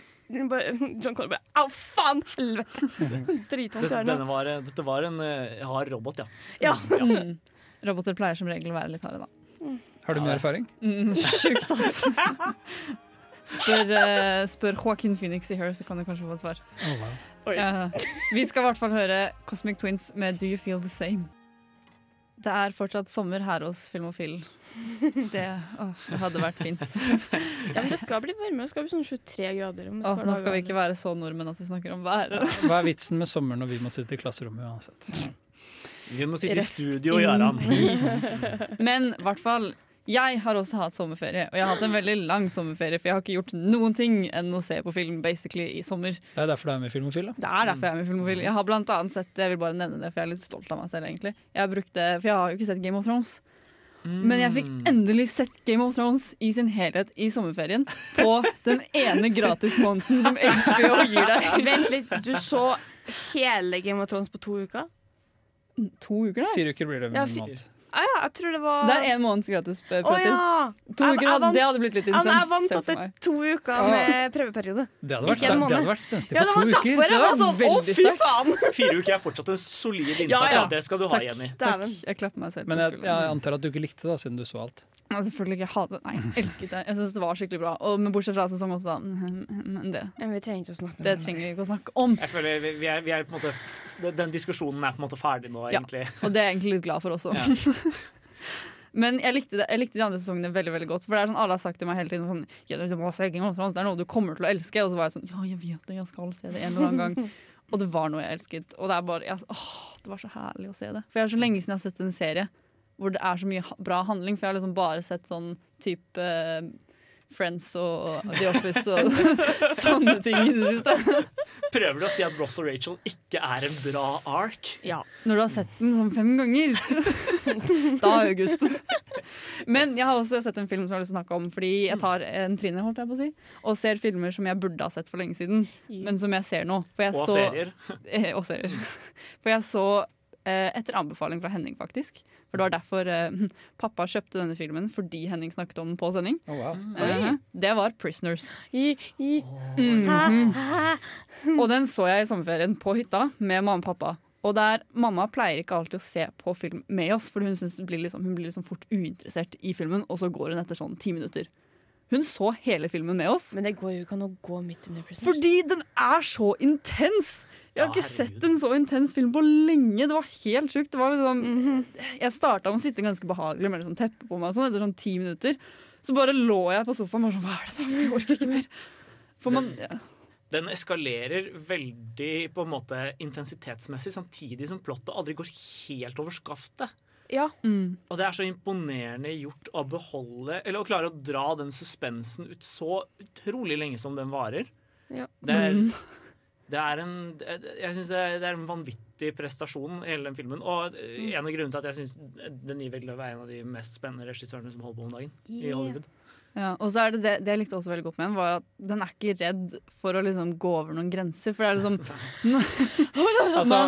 bare, John Connor bare Au, faen! Helvete! Dritvondt i Dette, var, dette var en uh, hard robot, ja. Ja. Mm. Roboter pleier som regel å være litt harde, da. Har du mye erfaring? Mm, sjukt, altså. Spør, uh, spør Joaquin Phoenix i Her, så kan du kanskje få et svar. Ja. vi skal i hvert fall høre Cosmic Twins med Do You Feel The Same. Det er fortsatt sommer her hos Filmofil. Det, åh, det hadde vært fint. Ja, men det skal bli varmere. Det skal bli sånn 23 grader. Om Åh, nå skal vi ikke være så nordmenn at vi snakker om været. Hva er vitsen med sommer når vi må sitte i klasserommet uansett? Vi må sitte i studio peace. Men i hvert fall, jeg har også hatt sommerferie. Og jeg har hatt en veldig lang sommerferie, for jeg har ikke gjort noen ting enn å se på film basically i sommer. Det er derfor du er med i Filmofil, da. Det er derfor jeg er med i Filmofil. Jeg har blant annet sett Jeg vil bare nevne det, for jeg er litt stolt av meg selv, egentlig. Jeg har brukt det, For jeg har jo ikke sett Game of Thrones. Men jeg fikk endelig sett Game of Thrones i sin helhet i sommerferien. På den ene gratismåneden som HBO gir deg. Vent litt, du så hele Game of Thrones på to uker? To uker, da? Fire uker blir det. Ja. Ah, ja, jeg tror det var Det er én måneds gratis Å prøvetid. ja. To uker, jeg hadde- vant- det hadde blitt litt intenst. jeg vant at det er to uker med prøveperiode. Det hadde vært, det hadde vært spenstig på det to uker. Det var sånn Å, veldig fy faen! Fire uker er fortsatt en solid innsats. Ja, ja. Ja, det skal du ha, Takk. Jenny. Takk. Jeg klapper meg selv Men på jeg, skulderen. jeg antar at du ikke likte det, siden du så alt. Ja, selvfølgelig ikke. Hatet Nei, jeg elsket det. Jeg synes det var skikkelig bra. Og, men bortsett fra sesong åtte, da. Men det, Men vi trenger ikke å snakke det trenger vi ikke å snakke om. Jeg føler vi, vi, er, vi er på en måte Den diskusjonen er på en måte ferdig nå, Ja. egentlig. Og det er jeg egentlig litt glad for også. Men jeg likte, det, jeg likte de andre sesongene veldig veldig godt. For det er sånn Alle har sagt til meg hele tiden sånn, ja, det, er noe du kommer til å elske. Og så var jeg sånn Ja, jeg vet det, jeg skal se det en eller annen gang. Og det var noe jeg elsket. Og det er bare jeg, åh, Det var så herlig å se det. For jeg er så lenge siden jeg har sett en serie hvor det er så mye bra handling. For jeg har liksom bare sett sånn type Friends og The Office og sånne ting i det siste. Prøver du å si at Ross og Rachel ikke er en bra ark? Ja. Når du har sett den sånn fem ganger. da, August. Men jeg har også sett en film som jeg har lyst til å snakke om, fordi jeg tar en trinne holdt jeg på å si, og ser filmer som jeg burde ha sett for lenge siden, men som jeg ser nå. For jeg Og så, serier. Eh, og serier. For jeg så eh, etter anbefaling fra Henning, faktisk. For det var derfor eh, pappa kjøpte denne filmen, fordi Henning snakket om den på sending. Oh, wow. Eh, det var 'Prisoners'. I, i. Mhm. Og den så jeg i sommerferien på hytta med mamma og pappa. Og der, Mamma pleier ikke alltid å se på film med oss, for hun, det blir liksom, hun blir liksom fort uinteressert i filmen, og så går hun etter sånn ti minutter. Hun så hele filmen med oss. Men det går jo ikke an å gå midt under Prisoners. Fordi den er så intens! Jeg har ikke herregud. sett en så intens film på lenge. Det var helt sjukt. Det var liksom, Jeg starta med å sitte ganske behagelig med liksom teppe på meg og sånn, etter sånn ti minutter. Så bare lå jeg på sofaen og bare sånn Hva er det da? Jeg orker ikke mer. For man, ja. Den eskalerer veldig på en måte intensitetsmessig, samtidig som plottet aldri går helt over skaftet. Ja. mm. Og det er så imponerende gjort å beholde Eller å klare å dra den suspensen ut så utrolig lenge som den varer. Ja. Det er, Mm. Det er en Jeg synes det er- en vanvittig prestasjon, hele den filmen. Og en av grunnene til at jeg syns Denis Villeneuve er en av de mest spennende regissørene som holder på om dagen i Hollywood. Ja, og så er det, det det jeg likte også veldig godt med den, var at den er ikke redd for å liksom gå over noen grenser. For det er liksom Altså,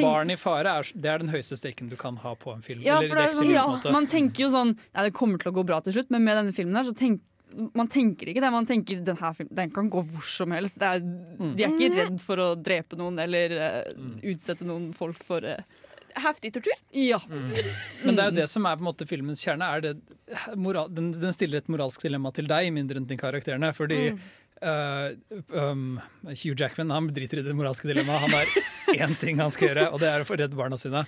Barn i fare er, det er den høyeste steken du kan ha på en film. Ja, Eller for det er sånn, ja, man tenker jo sånn Ja, det kommer til å gå bra til slutt, men med denne filmen her så tenk, man tenker ikke det. Man tenker den her filmen den kan gå hvor som helst. Det er, De er ikke redd for å drepe noen eller uh, utsette noen folk for uh, Heftig tortur. Ja. Men det er jo det som er på en måte filmens kjerne. Er det, moral, den, den stiller et moralsk dilemma til deg, mindre enn til karakterene. Fordi eh, um, Hugh Jackman han driter i det moralske dilemmaet. Han har én ting han skal gjøre, og det er å få redde barna sine.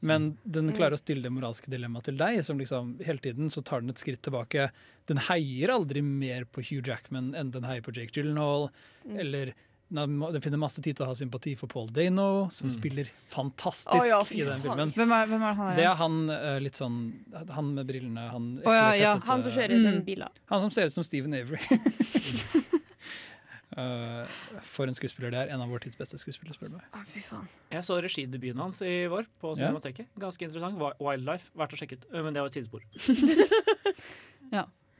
Men den klarer å stille det moralske dilemmaet til deg. som liksom Hele tiden så tar den et skritt tilbake. Den heier aldri mer på Hugh Jackman enn den heier på Jake Gyllenhaal. Eller den finner masse tid til å ha sympati for Paul Dano, som spiller fantastisk oh, ja, i den filmen. Hvem er, hvem er han Det er han eh, litt sånn Han med brillene. Han, oh, ja, ja. Han som kjører Mm. den bilen. Han som ser ut som Steven Avery. Eh, for en skuespiller det er. En av vår tids beste skuespillere, spør du meg. Å, fy faen. Jeg så regidebuten hans i vår på Ja. Cinemateket. Ganske interessant. Wi- Wildlife. Verdt å sjekke ut. Øh, Men det var et sidespor.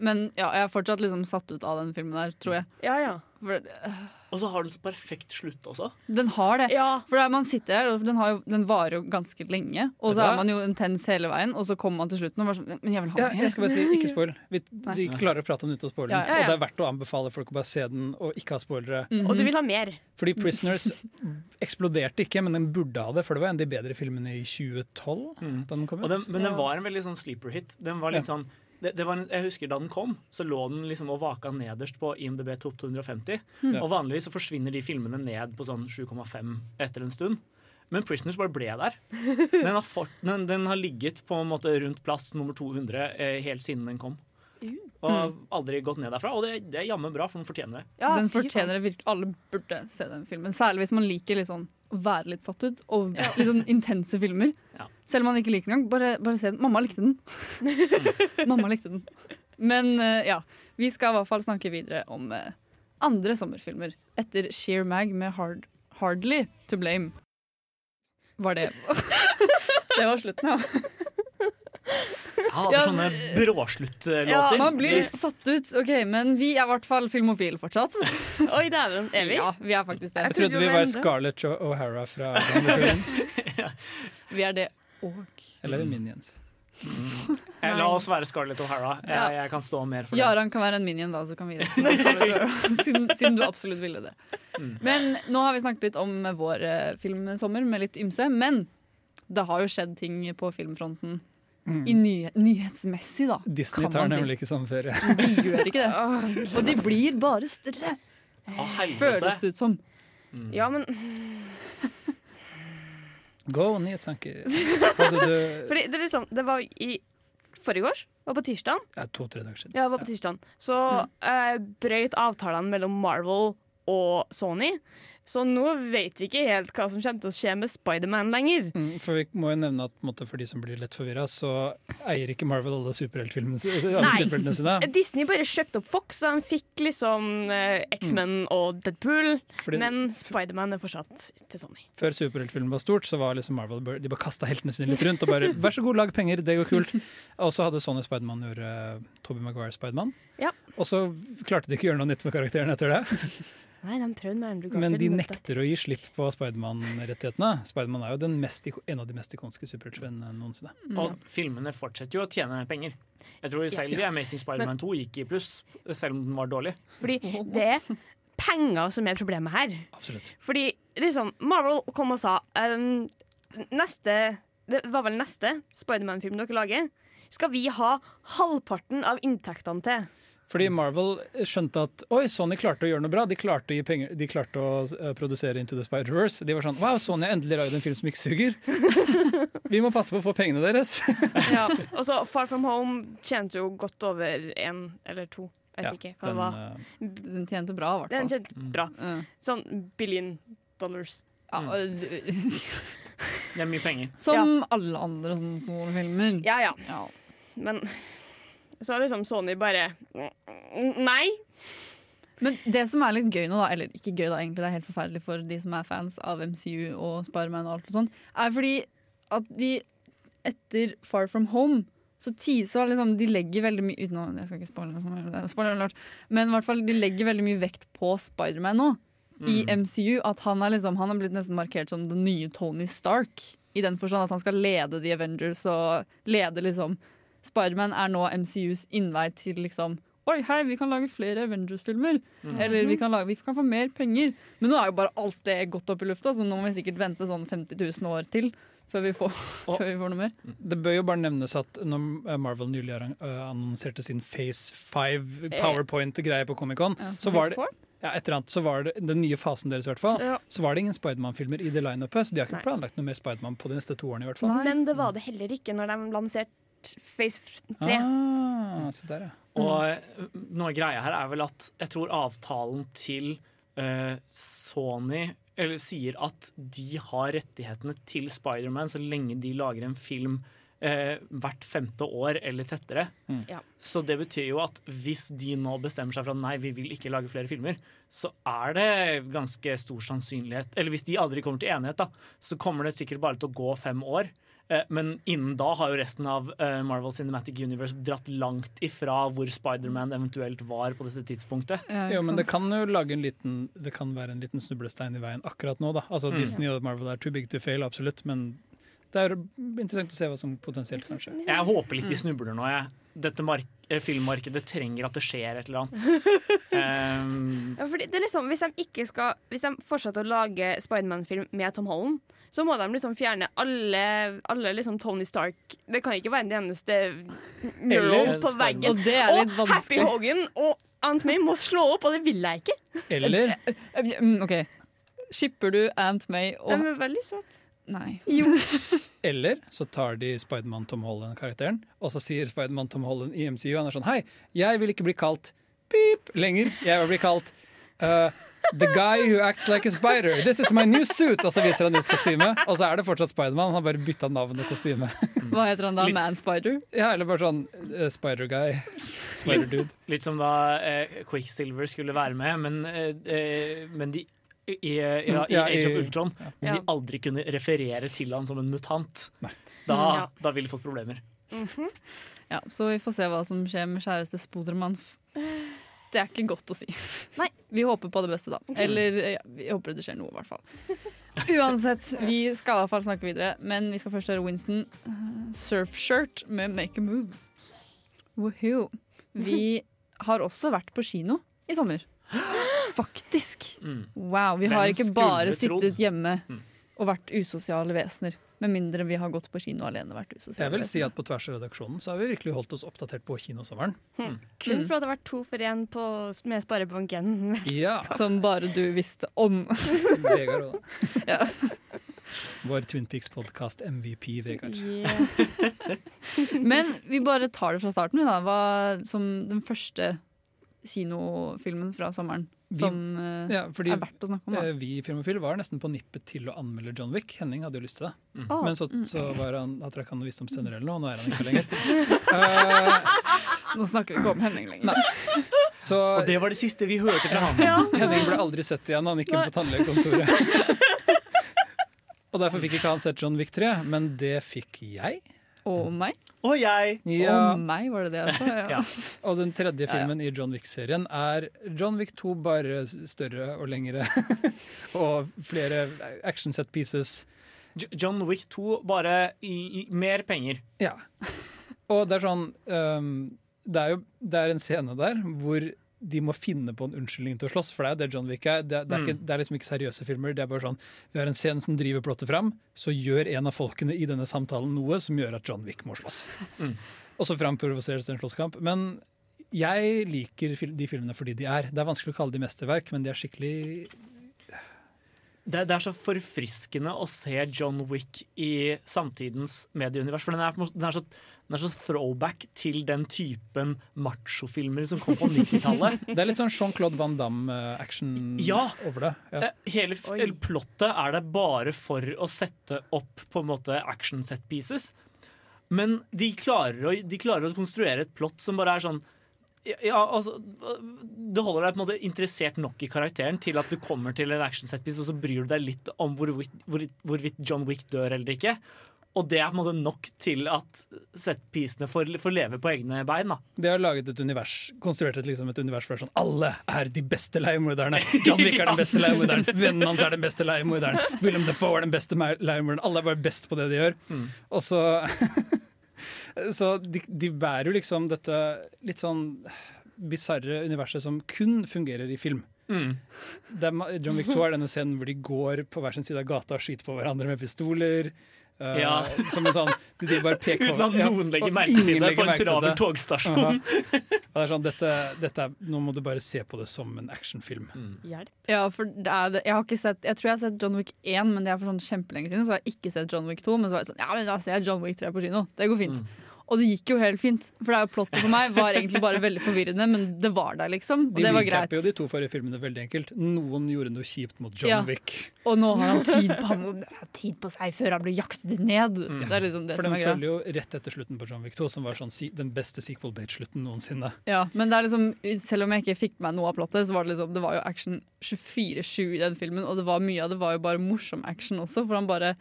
Men ja, jeg er fortsatt liksom satt ut av den filmen der, tror jeg. Ja, ja. For, eh, Og så har den så perfekt slutt også. den har det. Ja. For der man sitter her, og den, har jo, den varer jo ganske lenge, og så er man jo intens hele veien, og så kommer man til slutten og bare sånn Men jeg vil ha Ja, mer. jeg skal bare si, ikke spoil. Vi, vi klarer å prate om den uten å spoile den. Ja, ja, ja. Og det er verdt å anbefale folk å bare se den og ikke ha spoilere. Mhm. Og du vil ha mer. Fordi Prisoners eksploderte ikke, men den burde ha det, for det var en av de bedre filmene i 2012. Mm. Da den kom Og den, men den var en veldig sånn sleeper hit. Den var litt sånn det, det var en, jeg husker Da den kom, så lå den liksom og vaka nederst på IMDb topp 250. Mm. Og vanligvis så forsvinner de filmene ned på sånn 7,5 etter en stund. Men Prisoners bare ble der. Den har, fort, den, den har ligget på en måte rundt plass nummer 200 eh, helt siden den kom. Og aldri gått ned derfra. Og det, det er jammen bra, for den fortjener det. Ja, den fortjener det virkelig. Alle burde se den filmen. Særlig hvis man liker litt sånn å være litt satt ut, og litt sånn intense filmer. Ja. Selv om man ikke liker den engang. Bare, bare se den. Mamma likte den. Mamma likte den. Men uh, ja, vi skal i hvert fall snakke videre om uh, andre sommerfilmer. Etter Sheer Mag med Hard, Hardly To Blame. Var det Det var slutten, ja. Ja, sånne bråsluttlåter. Ja, Man blir litt satt ut, ok, men vi er i hvert fall filmofile fortsatt. Oi, dæven. Er vi? Ja, vi er faktisk det. Jeg trodde trodde vi var. Scarlett O'Hara fra ja. Vi er det og Eller Minions. Eh, La oss være Scarlett O'Hara. Jeg, Ja. jeg kan stå mer for det. Jaran kan være en minion, da, så kan vi siden, siden du absolutt ville det. Mm. Men nå har vi snakket litt om vår eh, filmsommer med litt ymse. Men det har jo skjedd ting på filmfronten. Mm. I ny, nyhetsmessig, da. Disney kan tar man si. nemlig ikke sommerferie. De gjør ikke det. Og de blir bare større. ah. Føles det ut som. Ja, men Go, nyhetsanker. Fordi det, liksom, det var i forgårs, var på tirsdag. ja, To-tre dager siden. Ja, det var på tirsdag. Så eh, brøyt avtalene mellom Marvel og Sony. Så nå vet vi ikke helt hva som kommer til å skje med Spiderman lenger. Mm, for vi må jo nevne at måte, for de som blir lett forvirra, så eier ikke Marvel alle superheltfilmene superheltene sine. Disney bare kjøpte opp Fox, så de fikk liksom eh, X-Men og Deadpool. Fordi- men Spiderman er fortsatt til Sony. Før superheltfilmen var stort, så var liksom Marvel De bare kasta heltene sine litt rundt og bare 'vær så god, lag penger, det går kult'. Og så hadde Sony Spiderman gjort uh, Toby Maguire Spiderman. Ja. Og så klarte de ikke å gjøre noe nytt med karakteren etter det. Nei, de prøvde med Andrew Men de nekter å gi slipp på Spiderman-rettighetene. Spiderman er jo den mest, en av de mest ikonske superheltene noensinne. Og filmene fortsetter jo å tjene penger. Jeg tror selv The Amazing Spider-Man 2 gikk i pluss, selv om den var dårlig. Fordi det er penger som er problemet her. Absolutt. Fordi liksom, Marvel kom og sa um, Neste Det var vel neste Spiderman-film dere lager. Skal vi ha halvparten av inntektene til? Fordi Marvel skjønte at Oi, Sony klarte å gjøre noe bra. De klarte å, gi penger, de klarte å eh, produsere Into the Spider-Verse. De var sånn Wow, Sony har endelig lagd en film som ikke suger. Vi må passe på å få pengene deres. Ja, og så Far From Home tjente jo godt over én eller to. Jeg vet Ja, ikke hva det den, var. eh, Den tjente bra, i hvert Den tjente bra. Mm. Sånn billion dollars. Ja, Mm. Det er mye penger. Som alle andre sånne store filmer. Ja, ja. Ja. Men så har liksom Sony bare Nei. Men det som er litt gøy nå, da, eller ikke gøy da, egentlig, det er helt forferdelig for de som er fans av MCU og Spiderman og alt og sånn, er fordi at de etter Far From Home så teasa liksom De legger veldig mye uten å Jeg skal ikke spoile noe det spoiler alert, men i hvert fall de legger veldig mye vekt på Spiderman nå. I MCU. At han er liksom Han er blitt nesten markert som den nye Tony Stark. I den forstand at han skal lede The Avengers og lede liksom Spiderman er nå MCUs innvei til liksom Oi, hei, vi kan lage flere Avengers-filmer. Eller vi kan, lage, vi kan få mer penger. Men nå er jo bare alt det gått opp i lufta, så nå må vi sikkert vente sånn 50 000 år til før vi får, før vi får noe mer. Det bør jo bare nevnes at når eh, Marvel nylig eh, annonserte sin Phase 5 Powerpoint-greie på Comic-Con, så var det ja, et eller annet, så var det den nye fasen deres i hvert fall, Ja. så var det ingen Spiderman-filmer i det lineupet. Så de har ikke Nei. planlagt noe mer Spiderman på de neste to årene. i hvert fall. Men det var det heller ikke når de lanserte Phase 3. Ah, se der, ja. Og eh, noe greia her er vel at jeg tror avtalen til uh, Sony eller, sier at de har rettighetene til Spiderman så lenge de lager en film uh, hvert femte år eller tettere. Mm. Ja. Så det betyr jo at hvis de nå bestemmer seg for at nei, vi vil ikke lage flere filmer, så er det ganske stor sannsynlighet Eller hvis de aldri kommer til enighet, da, så kommer det sikkert bare til å gå fem år. Eh, Men innen da har jo resten av eh, Marvel Cinematic Universe dratt langt ifra hvor Spiderman eventuelt var på dette tidspunktet. Ja, Jo, men det kan jo lage en liten Det kan være en liten snublestein i veien akkurat nå, da. Altså Mm. Disney og Marvel er too big to fail, absolutt, men det er interessant å se hva som potensielt kan skje. Jeg håper litt de Mm. snubler nå. Jeg. Dette mark eh, filmmarkedet trenger at det skjer et eller annet. Um, Ja, fordi det er liksom, hvis, de ikke skal, hvis de fortsetter å lage Spiderman-film med Tom Holland, så må de liksom fjerne alle, alle liksom Tony Stark Det kan ikke være den eneste mural på veggen. Og det er litt Og Happy. Hogan og Aunt May må slå opp, og det vil jeg ikke. Eller Mm, OK. Skipper du Aunt May De er veldig søte. Nei. Jo. Eller så tar de Spiderman Tom Holland-karakteren, og så sier Spiderman Tom Holland i MCU han er sånn Hei, jeg vil ikke bli kalt pip lenger. Jeg vil bli kalt uh, The guy who acts like a spider. This is my new suit. Og så viser han ut kostymet, og så er det fortsatt Spiderman. Han har bare bytta navn og kostyme. Hva heter han da? Litt- Man Spider? Ja, eller bare sånn uh, Spider-guy. Spider-dude. litt som da uh, Quicksilver skulle være med, men, eh, eh, men de i, i, i, i Age of Ultron, Ultron, men de aldri kunne referere til han som en mutant. Da, Ja. da ville de fått problemer. Ja, så vi får se hva som skjer med kjæreste Spodermann. Det er ikke godt å si. Nei. Vi håper på det beste, da. Eller ja, vi håper det skjer noe, i hvert fall. Uansett, vi skal i hvert fall snakke videre, men vi skal først høre Winston uh, Surfshirt med Make a Move. Woohoo. Vi har også vært på kino i sommer. Faktisk. Mm. Wow. Vi har ikke bare sittet hjemme Mm. og vært usosiale vesener. Med mindre vi har gått på kino alene vært usosiale Jeg vil si at på tvers av redaksjonen så har vi virkelig holdt oss oppdatert på kinosommeren. Kun Mm. for at det har vært to for én på, med Sparebanken. Ja. Som bare du visste om. Vegard òg, da. Ja. Vår Twin Peaks-podkast MVP, Vegard. Men vi bare tar det fra starten, da. Hva, som den første kinofilmen fra sommeren. Som vi, Ja, fordi er verdt å snakke om. Da. eh, vi i Filmofil var nesten på nippet til å anmelde John Wick. Henning hadde jo lyst til det. Mm. Men så, mm. så var han, trakk han visdomstenner eller noe, og nå er han ikke lenger. uh, Nå snakker vi ikke om Henning lenger. så Og det var det siste vi hørte fra han. Henning ble aldri sett igjen, han gikk inn på tannlegekontoret. og derfor fikk ikke han sett John Wick 3, men det fikk jeg. Og meg. Og jeg. Ja, Om meg, var det det jeg sa? Ja. Ja. og den tredje Ja, ja. filmen i John Wick-serien er John Wick 2 bare større og lengre. og flere action set pieces. John Wick 2, bare mer penger. Ja. Og det er sånn um, det, er jo, det er en scene der hvor de må finne på en unnskyldning til å slåss, for det er det John Wick er. Det, det, er, Mm. ikke, det er liksom ikke seriøse filmer. Det er bare sånn Vi har en scene som driver plottet fram, så gjør en av folkene i denne samtalen noe som gjør at John Wick må slåss. Mm. Og så framprovoseres det en slåsskamp. Men jeg liker de filmene fordi de er. Det er vanskelig å kalle de mesterverk, men de er skikkelig Det, det er så forfriskende å se John Wick i samtidens medieunivers. For den er, den er, så, den er så throwback til den typen machofilmer som kom på 90-tallet. Det er litt sånn Jean-Claude Van Damme-action Ja. over det. Ja. Hele, Hele plottet er det bare for å sette opp på en måte action set pieces. Men de klarer, å, de klarer å konstruere et plott som bare er sånn ja, altså, Det holder deg på en måte interessert nok i karakteren til at du kommer til en action set piece, og så bryr du deg litt om hvorvidt, hvor, hvorvidt John Wick dør eller ikke. Og det er på en måte nok til at set-piecene får, får leve på egne bein. da De har laget et univers, konstruert et, liksom et univers for sånn Alle er de beste leiemorderne. John Wick er den beste leiemorderen. Vennen hans er den beste leiemorderen. William Defoe er den beste leiemorderen. Alle er bare best på det de gjør. Mm. Og så Så de, de bærer jo liksom dette litt sånn bisarre universet som kun fungerer i film. Mm. Det er, John Wick 2 er denne scenen hvor de går på hver sin side av gata og skyter på hverandre med pistoler. Uh, Ja. Som en sånn, de, de bare peker Uten at ja, noen legger merke til det på en travel togstasjon. Uh -huh. det er sånn, dette, dette er, nå må du bare se på det som en actionfilm. Hjelp. Ja, for det er. Jeg, har ikke sett, jeg tror jeg har sett John Wick 1, men det er for sånn kjempelenge siden. Så har jeg ikke sett John Wick 2, men så var jeg sånn Ja, men da ser jeg John Wick 3 på kino. Det går fint. Og det gikk jo helt fint. For det er jo plottet for meg var egentlig bare veldig forvirrende, men det var der, liksom. Og De det var greit. recapper jo de to forrige filmene veldig enkelt. Noen gjorde noe kjipt mot John Ja. Wick. Og nå har han tid på, han tid på seg før han blir jaktet ned. Det er liksom det For som greit. er greia. følger jo rett etter slutten på John Wick 2, som var sånn, den beste sequel-bait-slutten noensinne. Ja, men det er liksom, selv om jeg ikke fikk med meg noe av plottet, så var det liksom, det var jo action 24-7 i den filmen, og det var mye av det var jo bare morsom action også, for han bare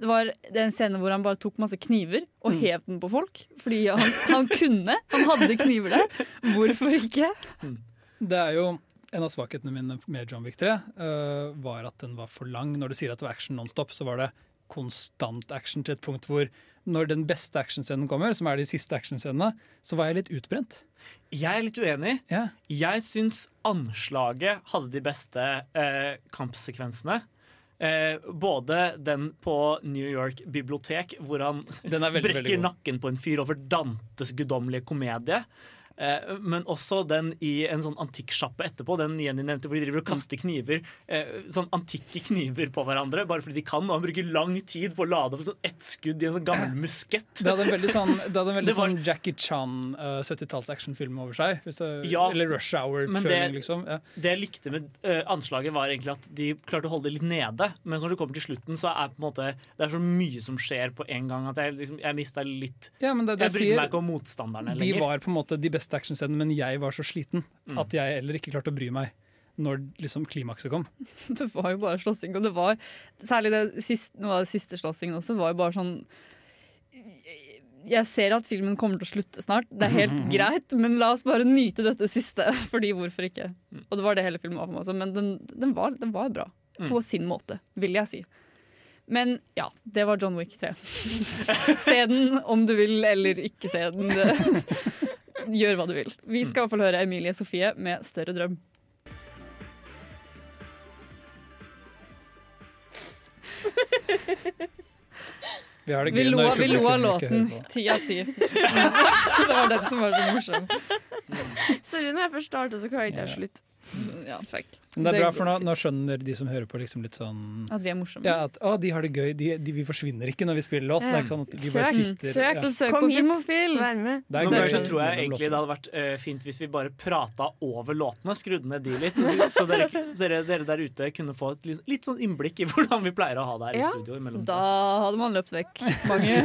det var en scene hvor han bare tok masse kniver og Mm. hev den på folk. Fordi han, han kunne. Han hadde kniver der. Hvorfor ikke? Det er jo en av svakhetene mine med John Wick 3 uh, var at den var for lang. Når du sier at det var action nonstop, så var det konstant action til et punkt hvor når den beste actionscenen kommer, som er de siste actionscenene, så var jeg litt utbrent. Jeg er litt uenig. Yeah. Jeg syns anslaget hadde de beste uh, kampsekvensene. Eh, både den på New York bibliotek, hvor han veldig brekker god. nakken på en fyr over Dantes guddommelige komedie. Eh, men også den i en sånn antikksjappe etterpå, den Jenny nevnte, hvor de driver og kaster kniver. Eh, sånn antikke kniver på hverandre, bare fordi de kan. Og han bruker lang tid på å lade opp sånn ett skudd i en sånn gammel muskett. Det hadde en veldig sånn, en veldig var- sånn Jackie Chan uh, 70-talls actionfilm over seg. Det, Ja, eller Rush Hour-føling, liksom. Ja. Det jeg likte med uh, anslaget, var egentlig at de klarte å holde det litt nede. Men når det kommer til slutten, så er på en måte det er så mye som skjer på en gang at jeg, liksom, jeg mista litt Ja, men det, det Jeg brydde sier- meg ikke om motstanderne lenger. De var på en måte de beste actionscenene, men jeg var så sliten Mm. at jeg heller ikke klarte å bry meg når liksom klimakset kom. Det var jo bare slåssing, og det var særlig det siste, noe av det siste slåssingen også var jo bare sånn jeg ser at filmen kommer til å slutte snart. Det er helt greit, men la oss bare nyte dette siste. Fordi hvorfor ikke? Og det var det hele filmen var for meg også. Men den, den, var, den var bra. på sin måte, vil jeg si. Men ja, det var John Wick 3. se den om du vil, eller ikke se den. Gjør hva du vil. Vi skal i hvert fall høre Emilie Sofie med 'Større drøm'. Vi har det Vi lo, vi lo av låten. Ti av ti. Det var den som var så morsom. Sorry, når jeg først starter, så klarer jeg ikke å slutte. Ja, fuck. Men det er bra, for nå, nå skjønner de som hører på, liksom litt sånn At vi er morsomme. ja, at å, de har det gøy. De, de, vi forsvinner ikke når vi spiller låt. Er sånn at vi bare Søk, sitter søk, ja. Så søk Kom på. Filmofil. Vær med. Det er Noen gøy ganger så tror jeg egentlig det hadde vært uh, fint hvis vi bare prata over låtene, skrudde ned de litt. Så, så dere, dere, dere der ute kunne få et litt, litt sånn innblikk i hvordan vi pleier å ha det her Ja. i studio. Da hadde man løpt vekk. Mange.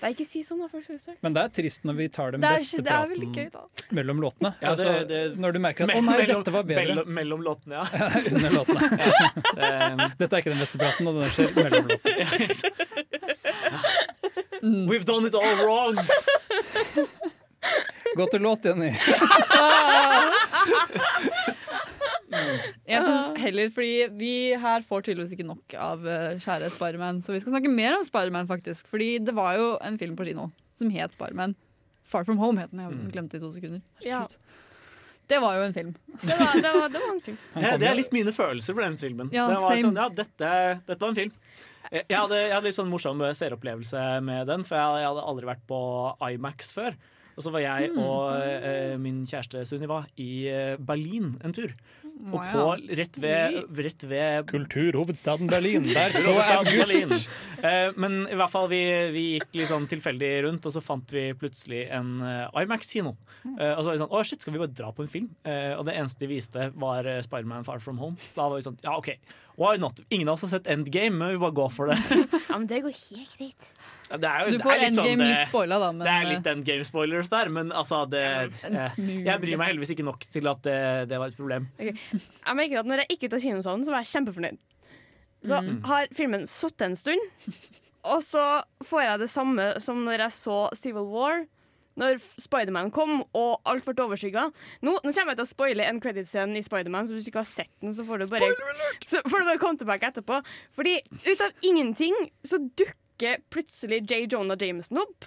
Nei, ikke si sånn, da. Folk skal søke. Men det er trist når vi tar den beste ikke- praten gøy, mellom låtene. Ja, det- altså, det- når du merker at Me- 'å nei, mellom- dette var bedre' Mellom, mellom låtene, ja. under låtene. Eh, Dette er ikke den beste praten, og den skjer mellom låtene. We've done it all wrong! Gå til låt, Jenny. Jeg synes heller, fordi Vi her får tydeligvis ikke nok av uh, kjære Spiderman, så vi skal snakke mer om Spiderman. faktisk Fordi det var jo en film på kino som het Spiderman. Far From Home het den. Jeg glemte det i to sekunder. Ja. Det var jo en film. Det var, det, var, det var en film. Det, det er litt mine følelser for den filmen. Ja, det var sånn, ja, dette, dette var en film. Jeg jeg hadde, jeg hadde litt sånn morsom seeropplevelse med den, for jeg, jeg hadde aldri vært på IMAX før. Og så var jeg Mm. og eh, min kjæreste Sunniva i eh, Berlin en tur. Og på rett ved, rett ved Kulturhovedstaden Berlin. Der så August. Berlin. Eh, men i hvert fall, vi, vi gikk litt sånn tilfeldig rundt, og så fant vi plutselig en eh, IMAX-kino. Eh, og så var vi sånn, å shit, skal vi bare dra på en film? Eh, og det eneste de viste, var Spiderman Far From Home. Så da var vi sånn, ja OK, why not? Ingen av oss har sett Endgame, men vi bare går for det. Ja, men det går helt greit. Det er jo, Du får litt sånn, endgame litt spoila, da. Men det er eh, litt endgame-spoilers der, men altså det, eh. Jeg bryr meg heldigvis ikke nok til at det, det var et problem. Jeg merker at Når jeg gikk ut av kinosalen, så var jeg kjempefornøyd. Så Mm. har filmen sittet en stund, og så får jeg det samme som når jeg så Civil War. Når Spiderman kom og alt ble overskygga. Nå, nå kommer jeg til å spoile en credit-scene i Spiderman, så hvis du ikke har sett den, så får du bare, så får du bare komme tilbake etterpå. Fordi ut av ingenting så dukker plutselig J. Jonah Jameson opp,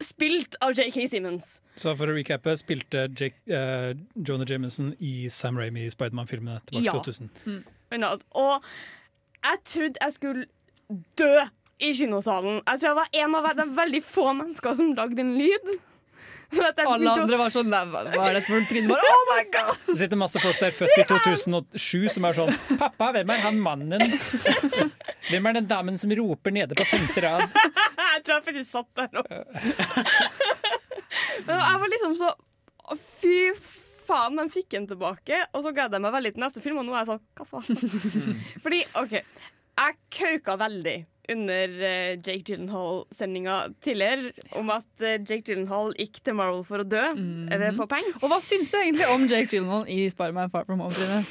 spilt av JK Simmons. Så for å recappe, spilte Jake, uh, Jonah Jameson i Sam Raimi i Spiderman-filmene tilbake Ja. 2000. Mm. Og jeg trodde jeg skulle dø i kinosalen. Jeg tror jeg var en av de veldig få mennesker som lagde en lyd. Alle andre var sånn hva er dette for? Trine bare Oh my god! Det sitter masse folk der født i 2007 som er sånn Pappa, hvem er han mannen? Hvem er den damen som roper nede på femte rad? Jeg tror jeg faktisk satt der òg. Men jeg var liksom så Fy faen, de fikk den tilbake. Og så gleder jeg meg veldig til neste film, og nå er jeg sånn Hva faen? Fordi, OK, jeg kauka veldig under eh, Jake Gyllenhaal-sendinga tidligere om at eh, Jake Gyllenhaal gikk til Marvel for å dø eller få penger. Og hva syns du egentlig om Jake Gyllenhaal i Spiderman Far From Home? Trine?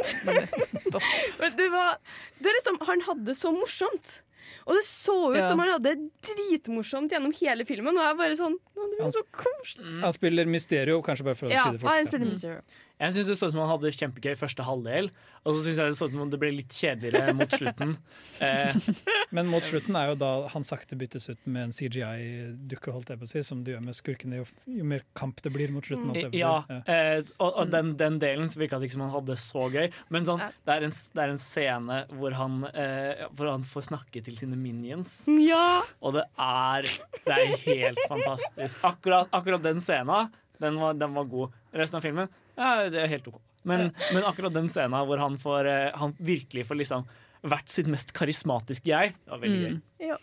Men det var det er liksom, Han hadde det så morsomt. Og det så ut Ja. som han hadde det dritmorsomt gjennom hele filmen. Og jeg bare sånn det var så koselig. Han spiller Mysterio, kanskje bare for å Ja, si det fort. han spiller Mysterio. Jeg syns det så ut som han hadde kjempegøy første halvdel, og så syns jeg det så ut som det ble litt kjedeligere mot slutten. Eh, Men mot slutten er jo da han sakte byttes ut med en CGI-dukke, holdt jeg på å si, som du gjør med skurkene jo, jo mer kamp det blir mot slutten. Holdt jeg på å ja, si. eh, og, og den, den delen så virka det ikke som han hadde det så gøy. Men sånn, det, er en, det er en scene hvor han, eh, hvor han får snakke til sine minions, Ja! og det er, det er helt fantastisk. Akkurat, akkurat den scenen, den var, den var god. Resten av filmen, ja, det er helt OK. Men, men akkurat den scenen hvor han, får, eh, han virkelig får liksom vært sitt mest karismatiske jeg, det var veldig gøy.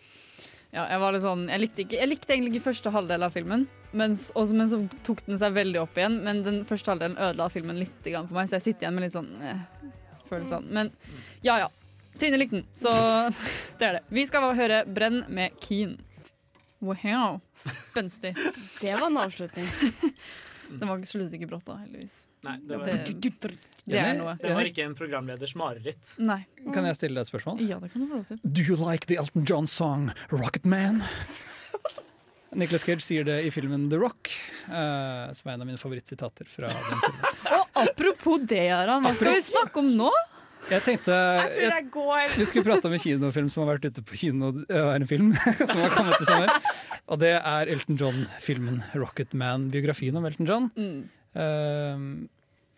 Ja, jeg, var litt sånn, jeg, likte ikke, jeg likte egentlig ikke første halvdel av filmen, men, også, men så tok den seg veldig opp igjen. Men den første halvdelen ødela filmen litt for meg, så jeg sitter igjen med litt sånn eh, følelsene. Men ja ja. Trine likte den, så det er det. Vi skal høre Brenn med Keen. Wow. Spenstig. Det var en avslutning. Den var sluttet ikke brått da, heldigvis. Nei, det var, Det, det er noe. det var ikke en programleders mareritt. Nei. Kan jeg stille deg et spørsmål? Ja, det kan du få lov til. Do you like the Elton John song Rocket Man? Nicholas Cage sier det i filmen The Rock, uh, som er en av mine favorittsitater fra den filmen. Og Apropos det, Aran. Hva skal vi snakke om nå? Jeg tenkte Jeg tror jeg går Vi skulle prate om en kinofilm som har vært ute på kino. Det er en film som har kommet i sommer. Og det er Elton John-filmen 'Rocket Man', biografien om Elton John. Mm. Um,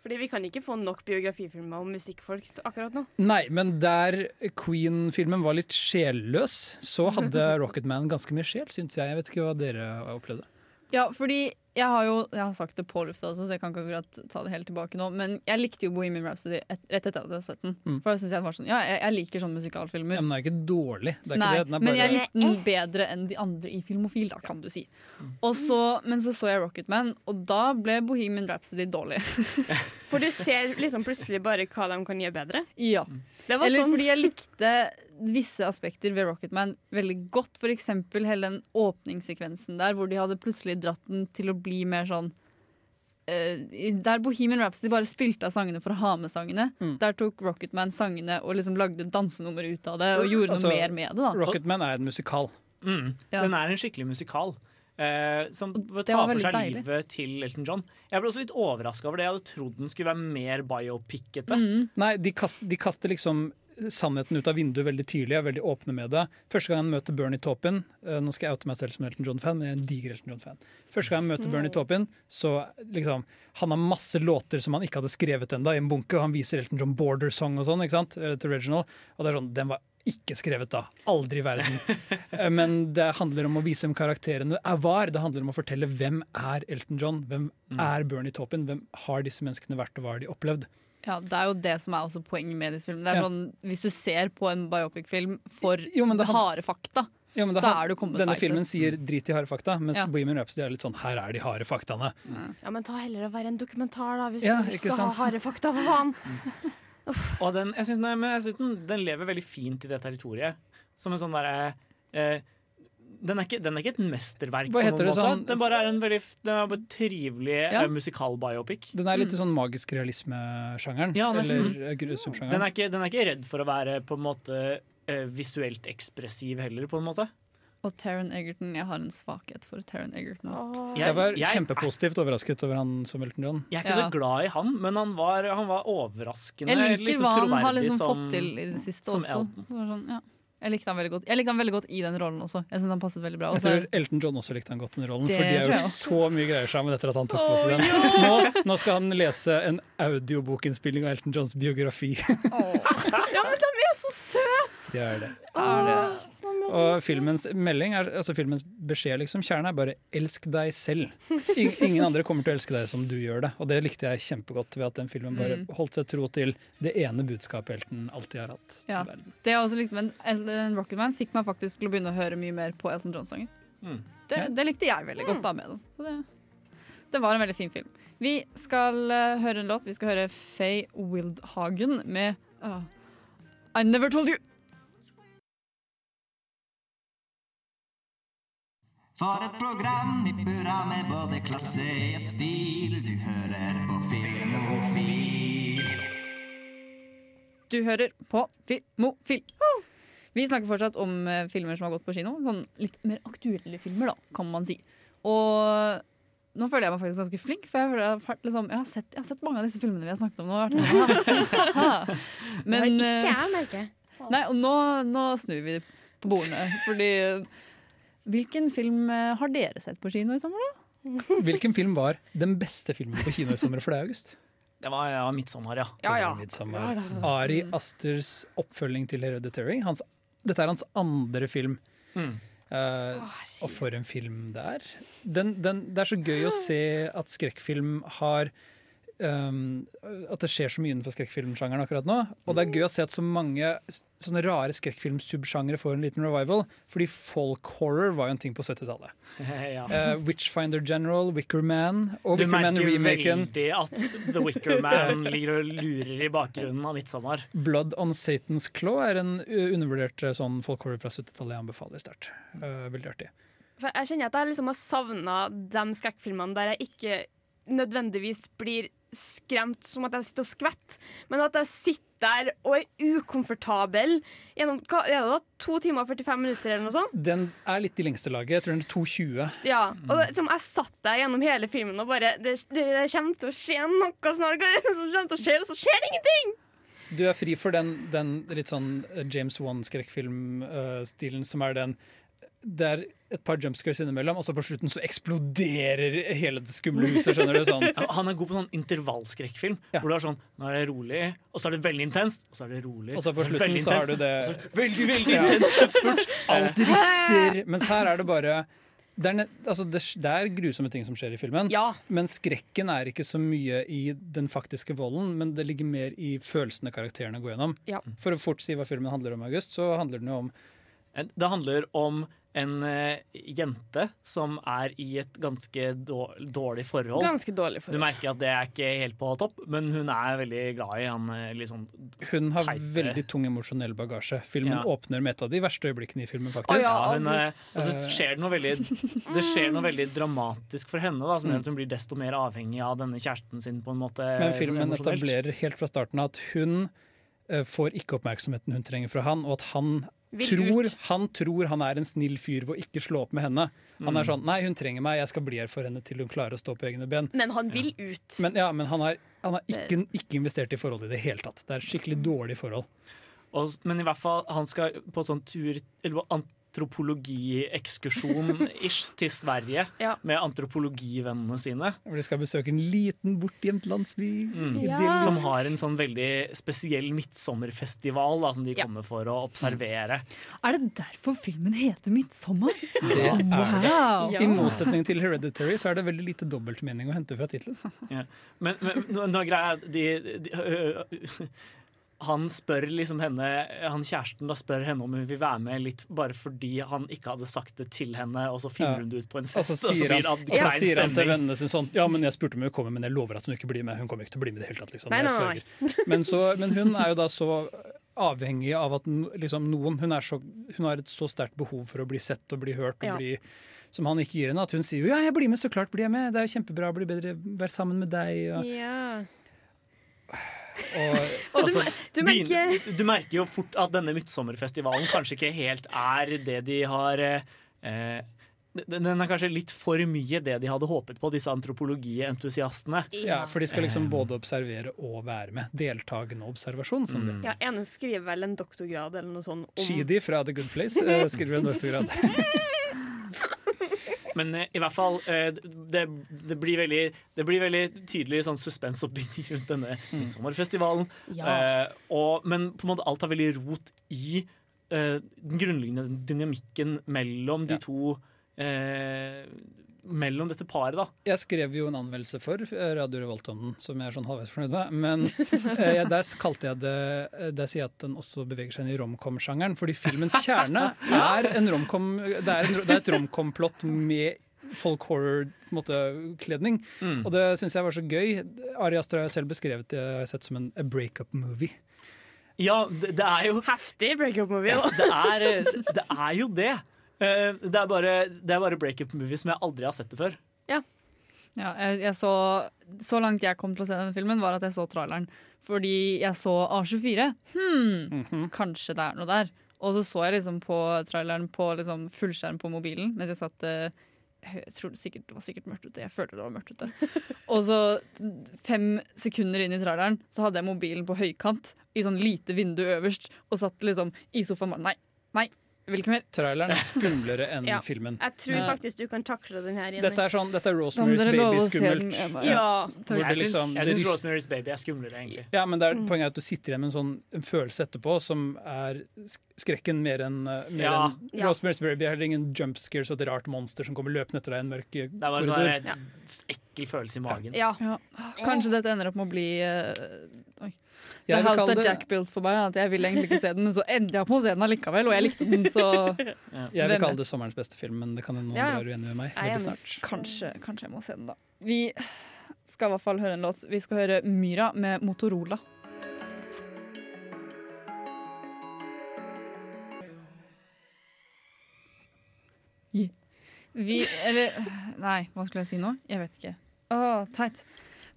Fordi vi kan ikke få nok biografifilmer om musikkfolk akkurat nå. nei, men der Queen-filmen var litt sjelløs, så hadde Rocket Man ganske mye sjel, syns jeg. Jeg vet ikke hva dere opplevde. Ja, fordi jeg har jo jeg har sagt det på lufta også, så jeg kan ikke akkurat ta det helt tilbake nå. Men jeg likte jo Bohemian Rhapsody et, rett etter at jeg sett den. Mm. For da synes jeg det var sånn, ja, jeg, jeg liker sånne musikalfilmer. Ja, men den er ikke dårlig. Det er Nei, ikke det. Den er men jeg likte den bedre enn de andre i Filmofil, da, kan du si. Og så, men så så jeg Rocketman, og da ble Bohemian Rhapsody dårlig. For du ser liksom plutselig bare hva de kan gjøre bedre. ja. Det var Eller sånn fordi jeg likte visse aspekter ved Rocketman veldig godt. Eksempel hele den åpningssekvensen der hvor de hadde plutselig dratt den til å bli mer sånn uh, der Bohemian Rhapsody bare spilte av sangene for å ha med sangene. Mm. Der tok Rocketman sangene og liksom lagde dansenummer ut av det og gjorde Altså, noe mer med det. da Rocket Man er en musikal. Mm. Ja. Den er en skikkelig musikal. Uh, som tar for seg deilig. livet til Elton John. Jeg ble også litt overraska over det. Jeg hadde trodd den skulle være mer biopic-ete. Mm. Nei, de, kast, de kaster liksom sannheten ut av vinduet veldig tidlig, Jeg er veldig åpne med det. Første gang jeg møter Bernie Taupin eh, Nå skal jeg oute meg selv som Elton John-fan, men jeg er en diger Elton John-fan. Første gang jeg møter Bernie Taupin, så liksom Han har masse låter som han ikke hadde skrevet ennå, i en bunke, og han viser Elton John Border Song og sånn, ikke sant, eh, til Reginald, og det er sånn Den var ikke skrevet da. Aldri i verden. Eh, Men det handler om å vise hvem karakterene er var. Det handler om å fortelle hvem er Elton John, hvem er Bernie Taupin, hvem har disse menneskene vært, og hva har de opplevd? Ja, Det er jo det som er også poenget med disse filmene. Det er Ja. sånn, Hvis du ser på en biopic-film for Jo, det harde fakta, Ja, det så er du kommet Denne feil filmen sier 'drit i harde fakta', mens Ja. Bohemian Rhapsody er litt sånn 'her er de harde faktaene'. Ja, men ta heller å være en dokumentar, da, hvis Ja, du skal skal ha sant? harde fakta, for faen. Og den, jeg synes, nei, men jeg synes den, den lever veldig fint i det territoriet. Som en sånn derre eh, den, er ikke, den er ikke et mesterverk, Hva på noen det måte. sånn- Den bare er en veldig den er bare trivelig Ja. eh, musikal-biopic. Den er litt mm. sånn magisk realisme-sjangeren. Ja, nesten. eller eh, subsjangeren. Den, er ikke- den er ikke redd for å være på en måte eh, visuelt ekspressiv heller, på en måte. Og Taron Egerton, jeg har en svakhet for Taron Egerton. Åh. Jeg var jeg- kjempepositivt overrasket over han som Elton John. Jeg er ikke Ja. så glad i han, men han var, han var overraskende Jeg liker liksom, hva han har liksom som, fått til i det siste som også. Elton. Det var sånn, ja. Jeg likte han veldig godt Jeg likte han veldig godt i den rollen også. Jeg synes han passet veldig bra. også. Jeg tror Elton John også likte han godt den rollen, Det for de har gjort så mye greier sammen etter at han tok på seg den. Nå, nå skal han lese en audiobokinnspilling av Elton Johns biografi. Ja, men de er så søte! De er det. er det. Er Og filmens melding er, altså filmens beskjed, liksom, kjernen er bare 'elsk deg selv'. Ingen andre kommer til å elske deg som du gjør det. Og det likte jeg kjempegodt ved at den filmen bare Mm. holdt seg tro til det ene budskapet Elton alltid har hatt Ja. til verden. Det jeg også likte men en- en Rocketman, fikk meg faktisk til å begynne å høre mye mer på Elton John-sanger. Mm. Det, Ja. det likte jeg veldig godt da med den. Så det, det var en veldig fin film. Vi skal eh, høre en låt. Vi skal høre Faye Wildhagen med uh, I Never Told You. For et program i burra med både klasse og stil. Du hører på Filmofil. Du hører på Filmofil. Vi snakker fortsatt om eh, filmer som har gått på kino. Sånn litt mer aktuelle filmer, da, kan man si. Og nå føler jeg meg faktisk ganske flink, for jeg, føler jeg, har, liksom, jeg, har, sett, jeg har sett mange av disse filmene vi har snakket om nå. sånn. Men ikke eh, jeg, merker jeg. Nei, og nå, nå snur vi på bordene. Fordi Hvilken film eh, har dere sett på kino i sommer, da? Hvilken film var den beste filmen på kino i sommer for deg, August? Det var ja, 'Midtsommer', ja. Ja, ja. Midtsommer. Ari Asters oppfølging til Hereditary. Hans, dette er hans andre film. Mm. Uh, og for en film det er. Den, den, det er så gøy å se at skrekkfilm har um, At det skjer så mye innenfor skrekkfilmsjangeren akkurat nå. Og det er gøy å se at så mange sånne rare skrekkfilmsubsjangere får en liten revival. Fordi folk horror var jo en ting på 70-tallet. ja. Uh, Witchfinder General, Wicker Man og Du Wicker Man remaken. Du merker veldig at The Wicker Man ligger og lurer i bakgrunnen av 'Midtsommer'. Blood on Satan's Claw er en uh, undervurdert sånn sånn folkhorror fra 70-tallet jeg anbefaler sterkt. Uh, veldig artig. For jeg kjenner at jeg liksom har savna de skrekkfilmene der jeg ikke nødvendigvis blir skremt som at jeg sitter og skvetter, men at jeg sitter der og er ukomfortabel gjennom hva, er det da, to timer og 45 minutter eller noe sånt. Den er litt i lengste laget. Jeg tror den er 2.20. Ja, og det, som jeg satt der gjennom hele filmen og bare Det, det, det kommer til å skje noe snart, som kommer til å skje, og så skjer det ingenting! Du er fri for den, den litt sånn James Wan-skrekkfilmstilen som er den Det er et par jumpscares innimellom, og så på slutten så eksploderer hele det skumle huset. skjønner du sånn Ja, Han er god på sånn intervallskrekkfilm. Hvor du er sånn, Nå er det rolig, og så er det veldig intenst, og så er det rolig. Og så på slutten veldig så har du det så Veldig, veldig Ja. intenst kjøpspurt. Alt rister. Mens her er det bare det er, altså det, det er grusomme ting som skjer i filmen, men skrekken er ikke så mye i den faktiske volden, men det ligger mer i følelsene karakterene går gjennom. Ja. For å fort si hva filmen handler om, August, så handler den jo om Det handler om en eh, jente som er i et ganske dårlig forhold. Ganske dårlig forhold. Du merker at det er ikke helt på topp, men hun er veldig glad i han liksom Hun har teite- veldig tung emosjonell bagasje. Filmen Ja. åpner med et av de verste øyeblikkene i filmen, faktisk. ja, hun, eh, Eh, skjer det noe veldig Det skjer noe veldig dramatisk for henne, da, som Mm. gjør at hun blir desto mer avhengig av denne kjæresten sin. på en måte Men filmen etablerer helt fra starten av at hun får ikke oppmerksomheten hun trenger fra han, og at han tror, han tror han er en snill fyr ved å ikke slå opp med henne. Han er Mm. sånn Nei, hun trenger meg, jeg skal bli her for henne til hun klarer å stå på egne ben. Men han vil ut. Men, ja, men han har, han har ikke, ikke investert i forholdet i det hele tatt. Det er et skikkelig dårlig forhold. Og, men i hvert fall, han skal på sånn tur Eller på antropologiekskursjon-ish til Sverige Ja. med antropologivennene sine. Hvor de skal besøke en liten, bortgjemt landsby. Mm. Ja. Som har en sånn veldig spesiell midtsommerfestival da, som de kommer for å observere. Er det derfor filmen heter 'Midtsommer'? Det er Wow. det. I motsetning til Hereditary så er det veldig lite dobbeltmening å hente fra tittelen. Ja. Men, men nå, nå er greia de, de, øh, øh, Han spør liksom henne Han kjæresten da spør henne om hun vil være med litt bare fordi han ikke hadde sagt det til henne, og så finner Ja. hun det ut på en Og så fest, og så blir det han, og så sier han til vennene sine sånn Ja, men jeg spurte om hun kommer, men jeg lover at hun ikke blir med. Hun kommer ikke til å bli med i det hele tatt. Liksom. Nei, nei, nei. Men, så, men hun er jo da så avhengig av at liksom, noen hun, er så, hun har et så sterkt behov for å bli sett og bli hørt, og Ja. bli, som han ikke gir henne, at hun sier jo ja, jeg blir med, så klart blir jeg med. Det er jo kjempebra, blir bedre, være sammen med deg. Og, Ja. Og, Og du, Altså, du begynner- merker du merker jo fort at denne midtsommerfestivalen kanskje ikke helt er det de har eh, eh, den er kanskje litt for mye det de hadde håpet på, disse antropologientusiastene. ja, for de skal liksom Eh, både observere og være med. Deltakende observasjon, som det ja, ene skriver vel en doktorgrad eller noe sånt om Shidi fra The Good Place eh, skriver en doktorgrad. Men eh, i hvert fall, eh, det, det, blir veldig, det blir veldig tydelig sånn suspensoppbygging rundt denne midtsommerfestivalen. Ja. Eh, og, men på en måte alt har veldig rot i den grunnleggende dynamikken mellom de to eh, Mellom dette paret, da. Jeg skrev jo en anmeldelse for eh, Radio Revolt om den, som jeg er sånn halvveis fornøyd med. Men eh, der kalte jeg det eh, Der sier jeg at den også beveger seg inn i romcom-sjangeren. Fordi filmens kjerne er en romcom Det er, en, det er et romcom-plott med folk horror-kledning. Mm. Og det syns jeg var så gøy. Ari Astra har selv beskrevet det har jeg sett som en a breakup-movie. Ja, det, det er jo Heftig breakup-movie. Ja, det det er jo det. Eh, Det er bare, det er bare breakup-movie som jeg aldri har sett det før. Ja, jeg, jeg så, så langt jeg kom til å se denne filmen, var at jeg så traileren. Fordi jeg så A24. Hmm, kanskje det er noe der. Og så så jeg liksom på traileren på liksom fullskjerm på mobilen mens jeg satt eh, jeg tror det, sikkert, det var sikkert mørkt ute. Jeg følte det var mørkt ute. Og så fem sekunder inn i traileren så hadde jeg mobilen på høykant i sånn lite vindu øverst og satt liksom i sofaen bare Nei, nei, ikke mer. Traileren er skumlere enn Ja. filmen. Jeg tror Eh, faktisk du kan takle den her. Dette er sånn, dette er Rosemary's Baby-skummelt. Ja. Jeg syns, liksom- jeg syns Rosemary's Baby er skumlere, egentlig. Ja, men det er, poenget er at du sitter igjen med en sånn en følelse etterpå som er skrekken mer enn uh, Ja. en, Ja. Rosemary's Baby er heller ingen jump scares og et rart monster som kommer løpende etter deg i en mørk korridor. Det er bare korridor. sånn ekkel følelse i magen. Ja. Ja. Kanskje dette ender opp med å bli eh, oi. Jeg The vil House That det- Jack built for meg. At jeg ville egentlig ikke se den, men så endte jeg på å se den allikevel, og jeg likte den, så Jeg vil kalle det sommerens beste film, men det kan hende noen Ja. blir uenig med meg. Jeg er snart. kanskje, kanskje jeg må se den, da. Vi skal i hvert fall høre en låt. Vi skal høre Myra med Motorola. Vi Eller Nei, hva skulle jeg si nå? Jeg vet ikke. Å, teit.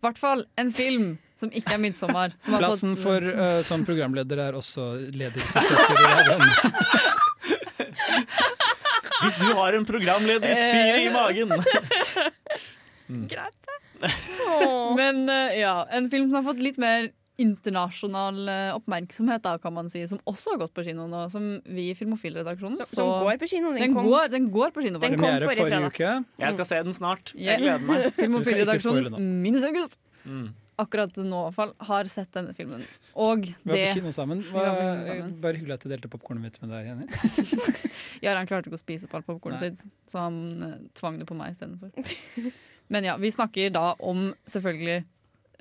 Hvert fall en film som ikke er 'Midtsommer'. som har Plassen fått- for uh, som programleder er også ledig. hvis du søker i den. Hvis du har en programleder spyr i magen Greit Men uh, ja, en film som har fått litt mer internasjonal eh, oppmerksomhet, da, kan man si, som også har gått på kino nå, som vi i Filmofil-redaksjonen Som- som går på kino, den Den, kom- går, den går på kino, Den kom forrige forrige uke. Jeg skal se den snart. Jeg gleder meg. Filmofil-redaksjonen minus august. Mm. Akkurat nå i hvert fall har sett denne filmen. Og Vi var det på kino sammen. Var på kino sammen. bare hyggelig at jeg delte popkornet mitt med deg, Jenny. Jarand klarte ikke å spise opp alt popkornet sitt, så han eh, tvang det på meg istedenfor. Men ja, vi snakker da om selvfølgelig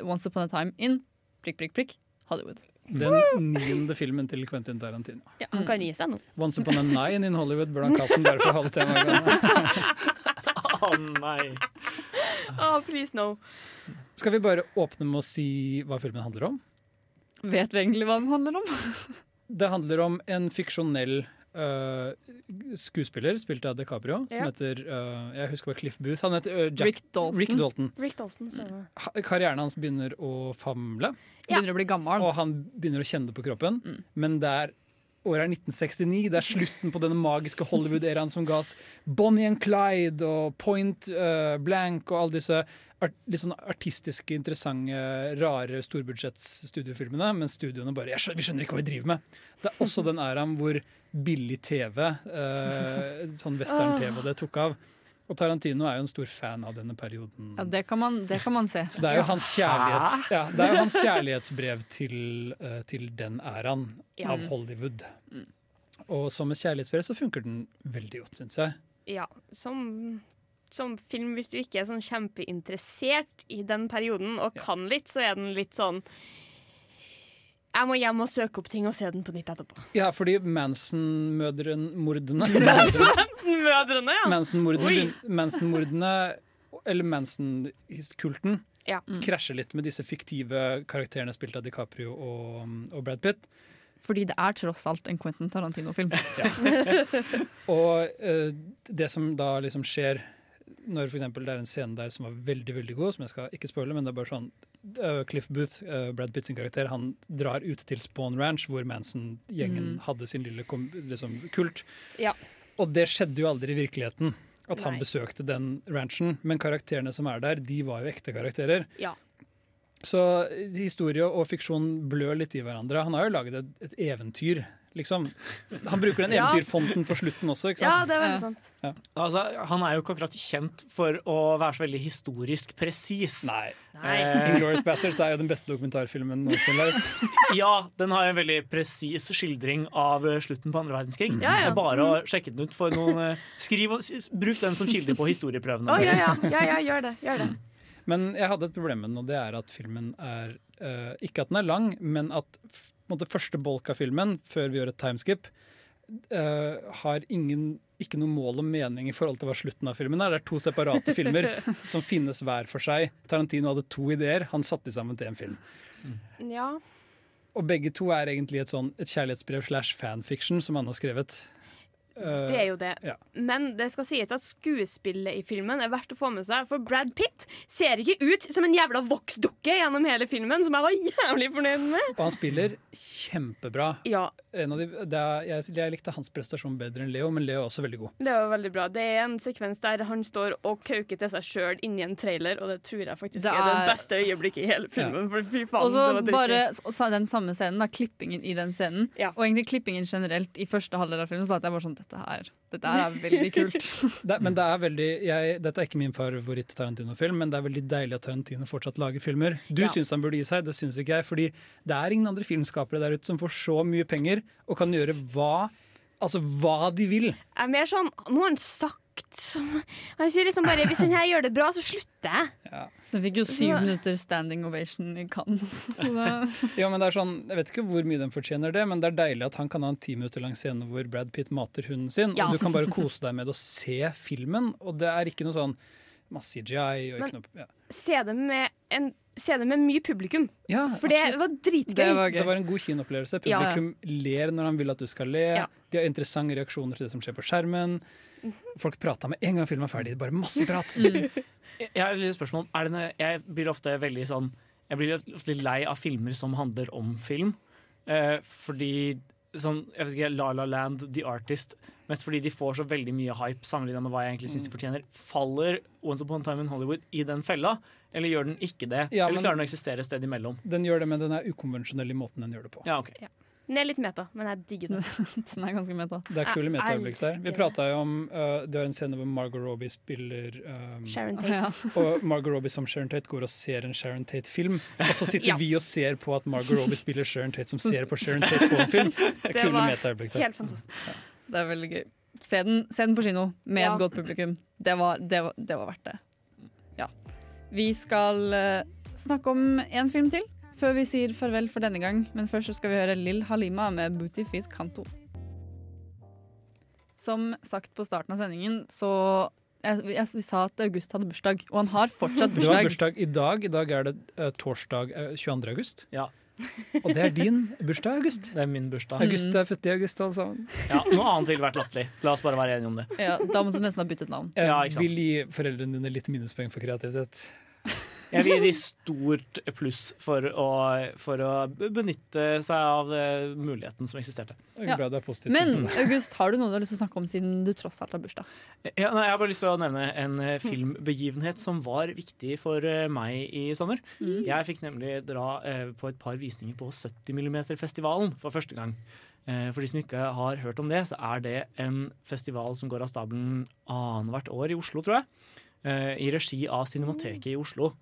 Once Upon a Time in prikk, prikk, prikk, Hollywood. Den niende filmen til Quentin Tarantino. Ja, han kan gi seg nå. Once Upon a Nine in Hollywood burde han katten bare for å holde temaet Å nei. Oh, please no. Skal vi bare åpne med å si hva filmen handler om? Vet vi egentlig hva den handler om? Det handler om en fiksjonell øh, skuespiller, spilt av DiCaprio, som Ja. heter uh, Jeg husker bare Cliff Booth. Han heter uh, Jack, Rick Dalton. Rick Dalton. Rick Dalton, Karrieren hans begynner å famle. Begynner å bli gammel. Og han begynner å kjenne det på kroppen. Men det er året er 1969. Det er slutten på denne magiske Hollywood-eraen som ga oss Bonnie and Clyde og Point uh, Blank og alle disse art, litt sånn artistiske, interessante, rare storbudsjetts-studiofilmene. Men studioene bare jeg skjønner, Vi skjønner ikke hva vi driver med. Det er også den æraen hvor billig TV, eh, sånn western-TV, det tok av. Og Tarantino er jo en stor fan av denne perioden. Ja, det kan man, det kan man se. Så det er jo hans, kjærlighets, ja, det er jo hans kjærlighetsbrev til, eh, til den æraen Ja. av Hollywood. Og som et kjærlighetsbrev så funker den veldig godt, syns jeg. Ja, som, som film, hvis du ikke er sånn kjempeinteressert i den perioden og kan litt, så er den litt sånn Jeg må hjem og søke opp ting og se den på nytt etterpå. Ja, fordi Manson-mordene Mødrene, ja. Manson-mordene, eller Manson-kulten Ja. krasjer litt med disse fiktive karakterene spilt av DiCaprio og, og Brad Pitt. Fordi det er tross alt en Quentin Tarantino-film. Og uh, det som da liksom skjer når for det er en scene der som var veldig veldig god, som jeg skal ikke spoile, men det er bare sånn Cliff Booth, eh, Brad Pitt sin karakter, han drar ut til Spawn Ranch, hvor Manson-gjengen Mm. hadde sin lille liksom, kult. Ja. Og det skjedde jo aldri i virkeligheten, at han besøkte den ranchen. Men karakterene som er der, de var jo ekte karakterer. Ja. Så historie og fiksjon blør litt i hverandre. Han har jo laget et, et eventyr, liksom. Han bruker den Ja. eventyrfonten på slutten også, ikke sant? Ja, det er veldig sant. Altså, han er jo ikke akkurat kjent for å være så veldig historisk presis. Nei. Nei. Eh, Inglourious Bastards er jo den beste dokumentarfilmen noensinne. ja, den har en veldig presis skildring av eh, slutten på andre verdenskrig. Ja, ja. Det er bare å sjekke den ut for noen eh, Skriv og Bruk den som kilde på historieprøvene Oh, ja, ja, ja, ja, gjør det. Gjør det. Men jeg hadde et problem med den, og det er at filmen er uh, Ikke at den er lang, men at måte, første bolk av filmen, før vi gjør et timeskip, uh, har ingen, ikke noe mål og mening i forhold til hva slutten av filmen er. Det er to separate filmer som finnes hver for seg. Tarantino hadde to ideer, han satte de sammen til en film. Ja. Og begge to er egentlig et, sånn, et kjærlighetsbrev slash fanfiction som han har skrevet. Eh, Det er jo det. ja. Men det skal sies at skuespillet i filmen er verdt å få med seg. For Brad Pitt ser ikke ut som en jævla voksdukke gjennom hele filmen, som jeg var jævlig fornøyd med. Og han spiller kjempebra. Ja, de, det er, jeg, jeg likte hans prestasjon bedre enn Leo, men Leo er også veldig god. det er veldig bra. Det er en sekvens der han står og kauker til seg sjøl inni en trailer, og det tror jeg faktisk Det er, det er- beste øyeblikket i hele filmen. For fy faen, Og så det var bare så- så den samme scenen, da, klippingen i den scenen, og egentlig klippingen generelt i første halvdel av filmen, så at jeg bare sånn Dette her, dette her er veldig kult. Det, men det er veldig jeg, Dette er ikke min favoritt-Tarantino-film, men det er veldig deilig at Tarantino fortsatt lager filmer. Du Ja. syns han burde gi seg, det syns ikke jeg. Fordi det er ingen andre filmskapere der ute som får så mye penger og kan gjøre hva Altså hva de vil. Jeg er mer sånn Nå har han sagt som Han sier liksom bare Hvis den her gjør det bra, så slutter jeg. Den fikk jo syv minutter standing ovation i Cannes. Ja, men det er sånn, Jeg vet ikke hvor mye den fortjener det, men det er deilig at han kan ha en ti minutter lang scene hvor Brad Pitt mater hunden sin, Ja. og du kan bare kose deg med å se filmen. Og det er ikke noe sånn masse CGI og ikke noe ja. Se det med en se det med mye publikum. Ja, For det var dritgøy. Det var. Det var en god kinoopplevelse. Ja. Publikum ler når han vil at du skal le. Ja. De har interessante reaksjoner til det som skjer på skjermen. Folk prata med en gang filmen var ferdig. Bare masse prat. Jeg jeg har et lite spørsmål. Er det, jeg blir ofte veldig sånn Jeg blir ofte litt lei av filmer som handler om film. Eh, fordi sånn, jeg vet ikke, La La Land, The Artist Mest fordi de får så veldig mye hype sammenlignet med hva jeg egentlig syns de fortjener. Faller Once Upon a Time in Hollywood i den fella, eller gjør den ikke det? Ja, eller klarer den å eksistere et sted imellom? Den gjør det, men den er ukonvensjonell i måten den gjør det på. Ja, ok. Den er litt meta, men jeg digger den. Den er ganske meta. Det er kule metaøyeblikk der. Vi prata jo om uh, Det var en scene hvor Margot Robbie spiller um, Sharon Tate. Og Margot Robbie som Sharon Tate går og ser en Sharon Tate-film. Og så sitter Ja. vi og ser på at Margot Robbie spiller Sharon Tate som ser på Sharon Tate på en film. Det er Det kule metaøyeblikk der. Helt fantastisk. Det er veldig gøy. Se den, se den på kino med Ja. et godt publikum. Det var, det, var, det var verdt det. Vi skal eh, snakke om én film til før vi sier farvel for denne gang. Men først så skal vi høre Lill Halima med 'Booty Feet Kanto'. Som sagt på starten av sendingen, så jeg, jeg, Vi sa at August hadde bursdag, og han har fortsatt bursdag. Du har bursdag. bursdag i dag. I dag er det uh, torsdag uh, 22. august. Ja. Og det er din bursdag, August. Det er min bursdag. August er født i august, alle sammen. Ja, noe annet ville vært latterlig. La oss bare være enige om det. Ja, da måtte du nesten ha byttet navn. Jeg Ja, ikke sant. vil gi foreldrene dine litt minuspoeng for kreativitet. Jeg vil gi de stort pluss for å, for å benytte seg av eh, muligheten som eksisterte. Det er Ja. Men August, har du noe du har lyst til å snakke om siden du tross alt har bursdag? Ja, nei, jeg har bare lyst til å nevne en eh, filmbegivenhet som var viktig for eh, meg i sommer. Mm. Jeg fikk nemlig dra på et par visninger på 70 mm-festivalen for første gang. Eh, For de som ikke har hørt om det, så er det en festival som går av stabelen annethvert år i Oslo, tror jeg. eh, I regi av Cinemateket i Oslo.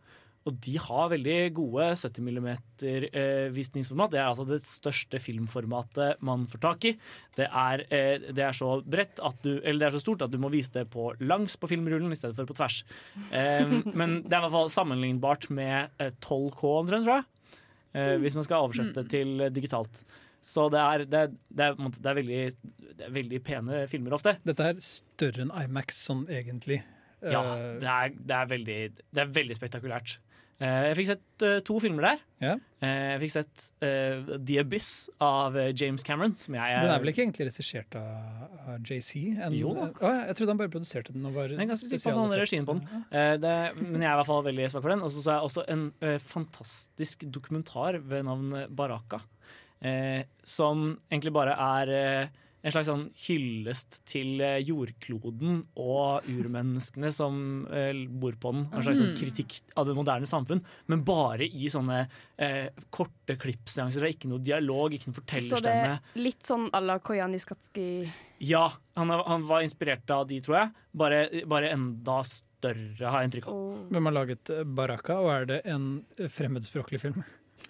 Og de har veldig gode 70 mm eh, visningsformat. Det er altså det største filmformatet man får tak i. Det er, eh, det er så bredt at du Eller det er så stort at du må vise det på langs på filmrullen i stedet for på tvers. Eh, men det er i hvert fall sammenlignbart med eh, 12K omtrent, tror jeg. Hvis man skal oversette til eh, digitalt. Så det er, det, det, er, det, er veldig, det er veldig pene filmer ofte. Dette er større enn Imax sånn egentlig. Ja, det er, det er, veldig, det er veldig spektakulært. Eh, jeg fikk sett eh, to filmer der. Ja. Eh, jeg fikk sett The Abyss av James Cameron. Som jeg, Den er vel ikke egentlig regissert av, JC? En- Jo da. Å, jeg trodde han bare produserte den. Og var Jeg kan si på han regien på den. Det, men jeg er i hvert fall veldig svak for den. Og så så jeg også en fantastisk dokumentar ved navn Baraka. Som egentlig bare er en slags sånn hyllest til eh, jordkloden og urmenneskene som eh, bor på den. En slags sånn Mm. kritikk av det moderne samfunn, men bare i sånne eh, korte klippseanser. Det er ikke noe dialog, ikke noe Så det er litt sånn à la Koyaniskatski Ja, han, han var inspirert av de, tror jeg. Bare, bare enda større, har jeg inntrykk av. Hvem har laget Baraka, og er det en fremmedspråklig film?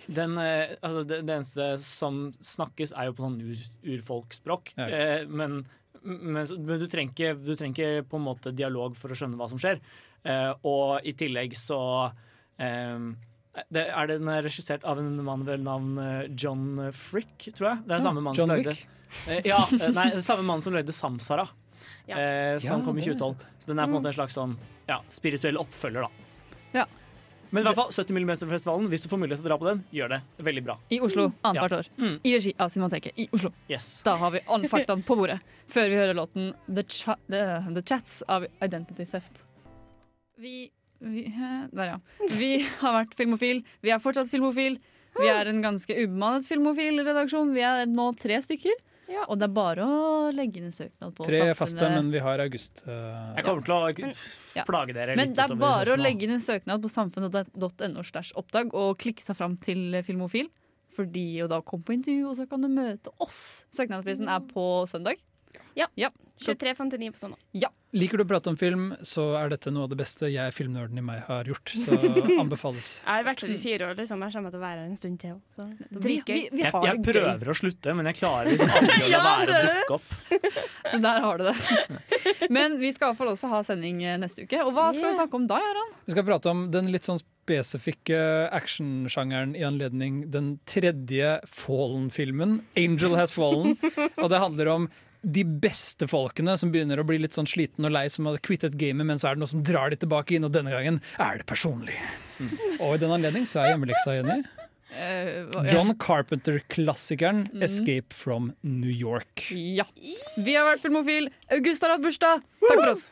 Den, eh, altså det, det eneste som snakkes, er jo på sånn ur, urfolksspråk. Ja. Eh, men men, men du, trenger, ikke- du trenger ikke på en måte dialog for å skjønne hva som skjer. Eh, og i tillegg så eh, det, er Den er regissert av en mann ved navn eh, John Frick, tror jeg. Det er samme mann John som lagde Eh, ja, nei, det er samme mann som lagde Samsara. Ja. Eh, som Ja, kom i det 2012. Så den er på en måte en slags sånn ja, spirituell oppfølger, da. Ja. Men i hvert fall 70 mm-festivalen, hvis du får mulighet til å dra på den, gjør det veldig bra. I Oslo annethvert år. Mm. I regi av Cinemateket i Oslo. Yes. Da har vi alle faktaene på bordet før vi hører låten The, Cha The, The Chats av Identity Theft. Vi, vi Der, ja. Vi har vært filmofil. Vi er fortsatt filmofil. Vi er en ganske ubemannet filmofil-redaksjon. Vi er nå tre stykker. Ja. Og det er bare å legge inn en søknad på Tre Samfunnet. faste, men vi har august. Uh, Jeg kommer til å Men- Ja. plage dere Men det er bare å legge inn en søknad på samfunnet.no slash oppdag og klikke seg fram til Filmofil. Fordi å da komme på intervju, og så kan du møte oss. Søknadsprisen er på søndag. Ja. ja. 23.59 på søndag. Liker du å prate om film, så er dette noe av det beste jeg, filmnerden i meg, har gjort. Så anbefales. Jeg har vært her i fire år, liksom. Jeg kommer til å være her en stund til òg. Vi, vi, vi Jeg, jeg prøver gøy. å slutte, men jeg klarer liksom aldri å la være å dukke opp. Så der har du det. Men vi skal i hvert fall også ha sending eh, neste uke. Og hva skal vi snakke om da, Jaran? Vi skal prate om den litt sånn spesifikke actionsjangeren i anledning den tredje Fallen-filmen, 'Angel Has Fallen'. Og det handler om de beste folkene som begynner å bli litt sånn sliten og lei, som hadde quittet gamet, men så er det noe som drar de tilbake inn, og denne gangen er det personlig. Mm. Og i den anledning så er hjemmeleksa, Jenny. Eh, John Carpenter-klassikeren mm. 'Escape from New York'. Ja. Vi har vært filmofil. August har hatt bursdag. Takk for oss.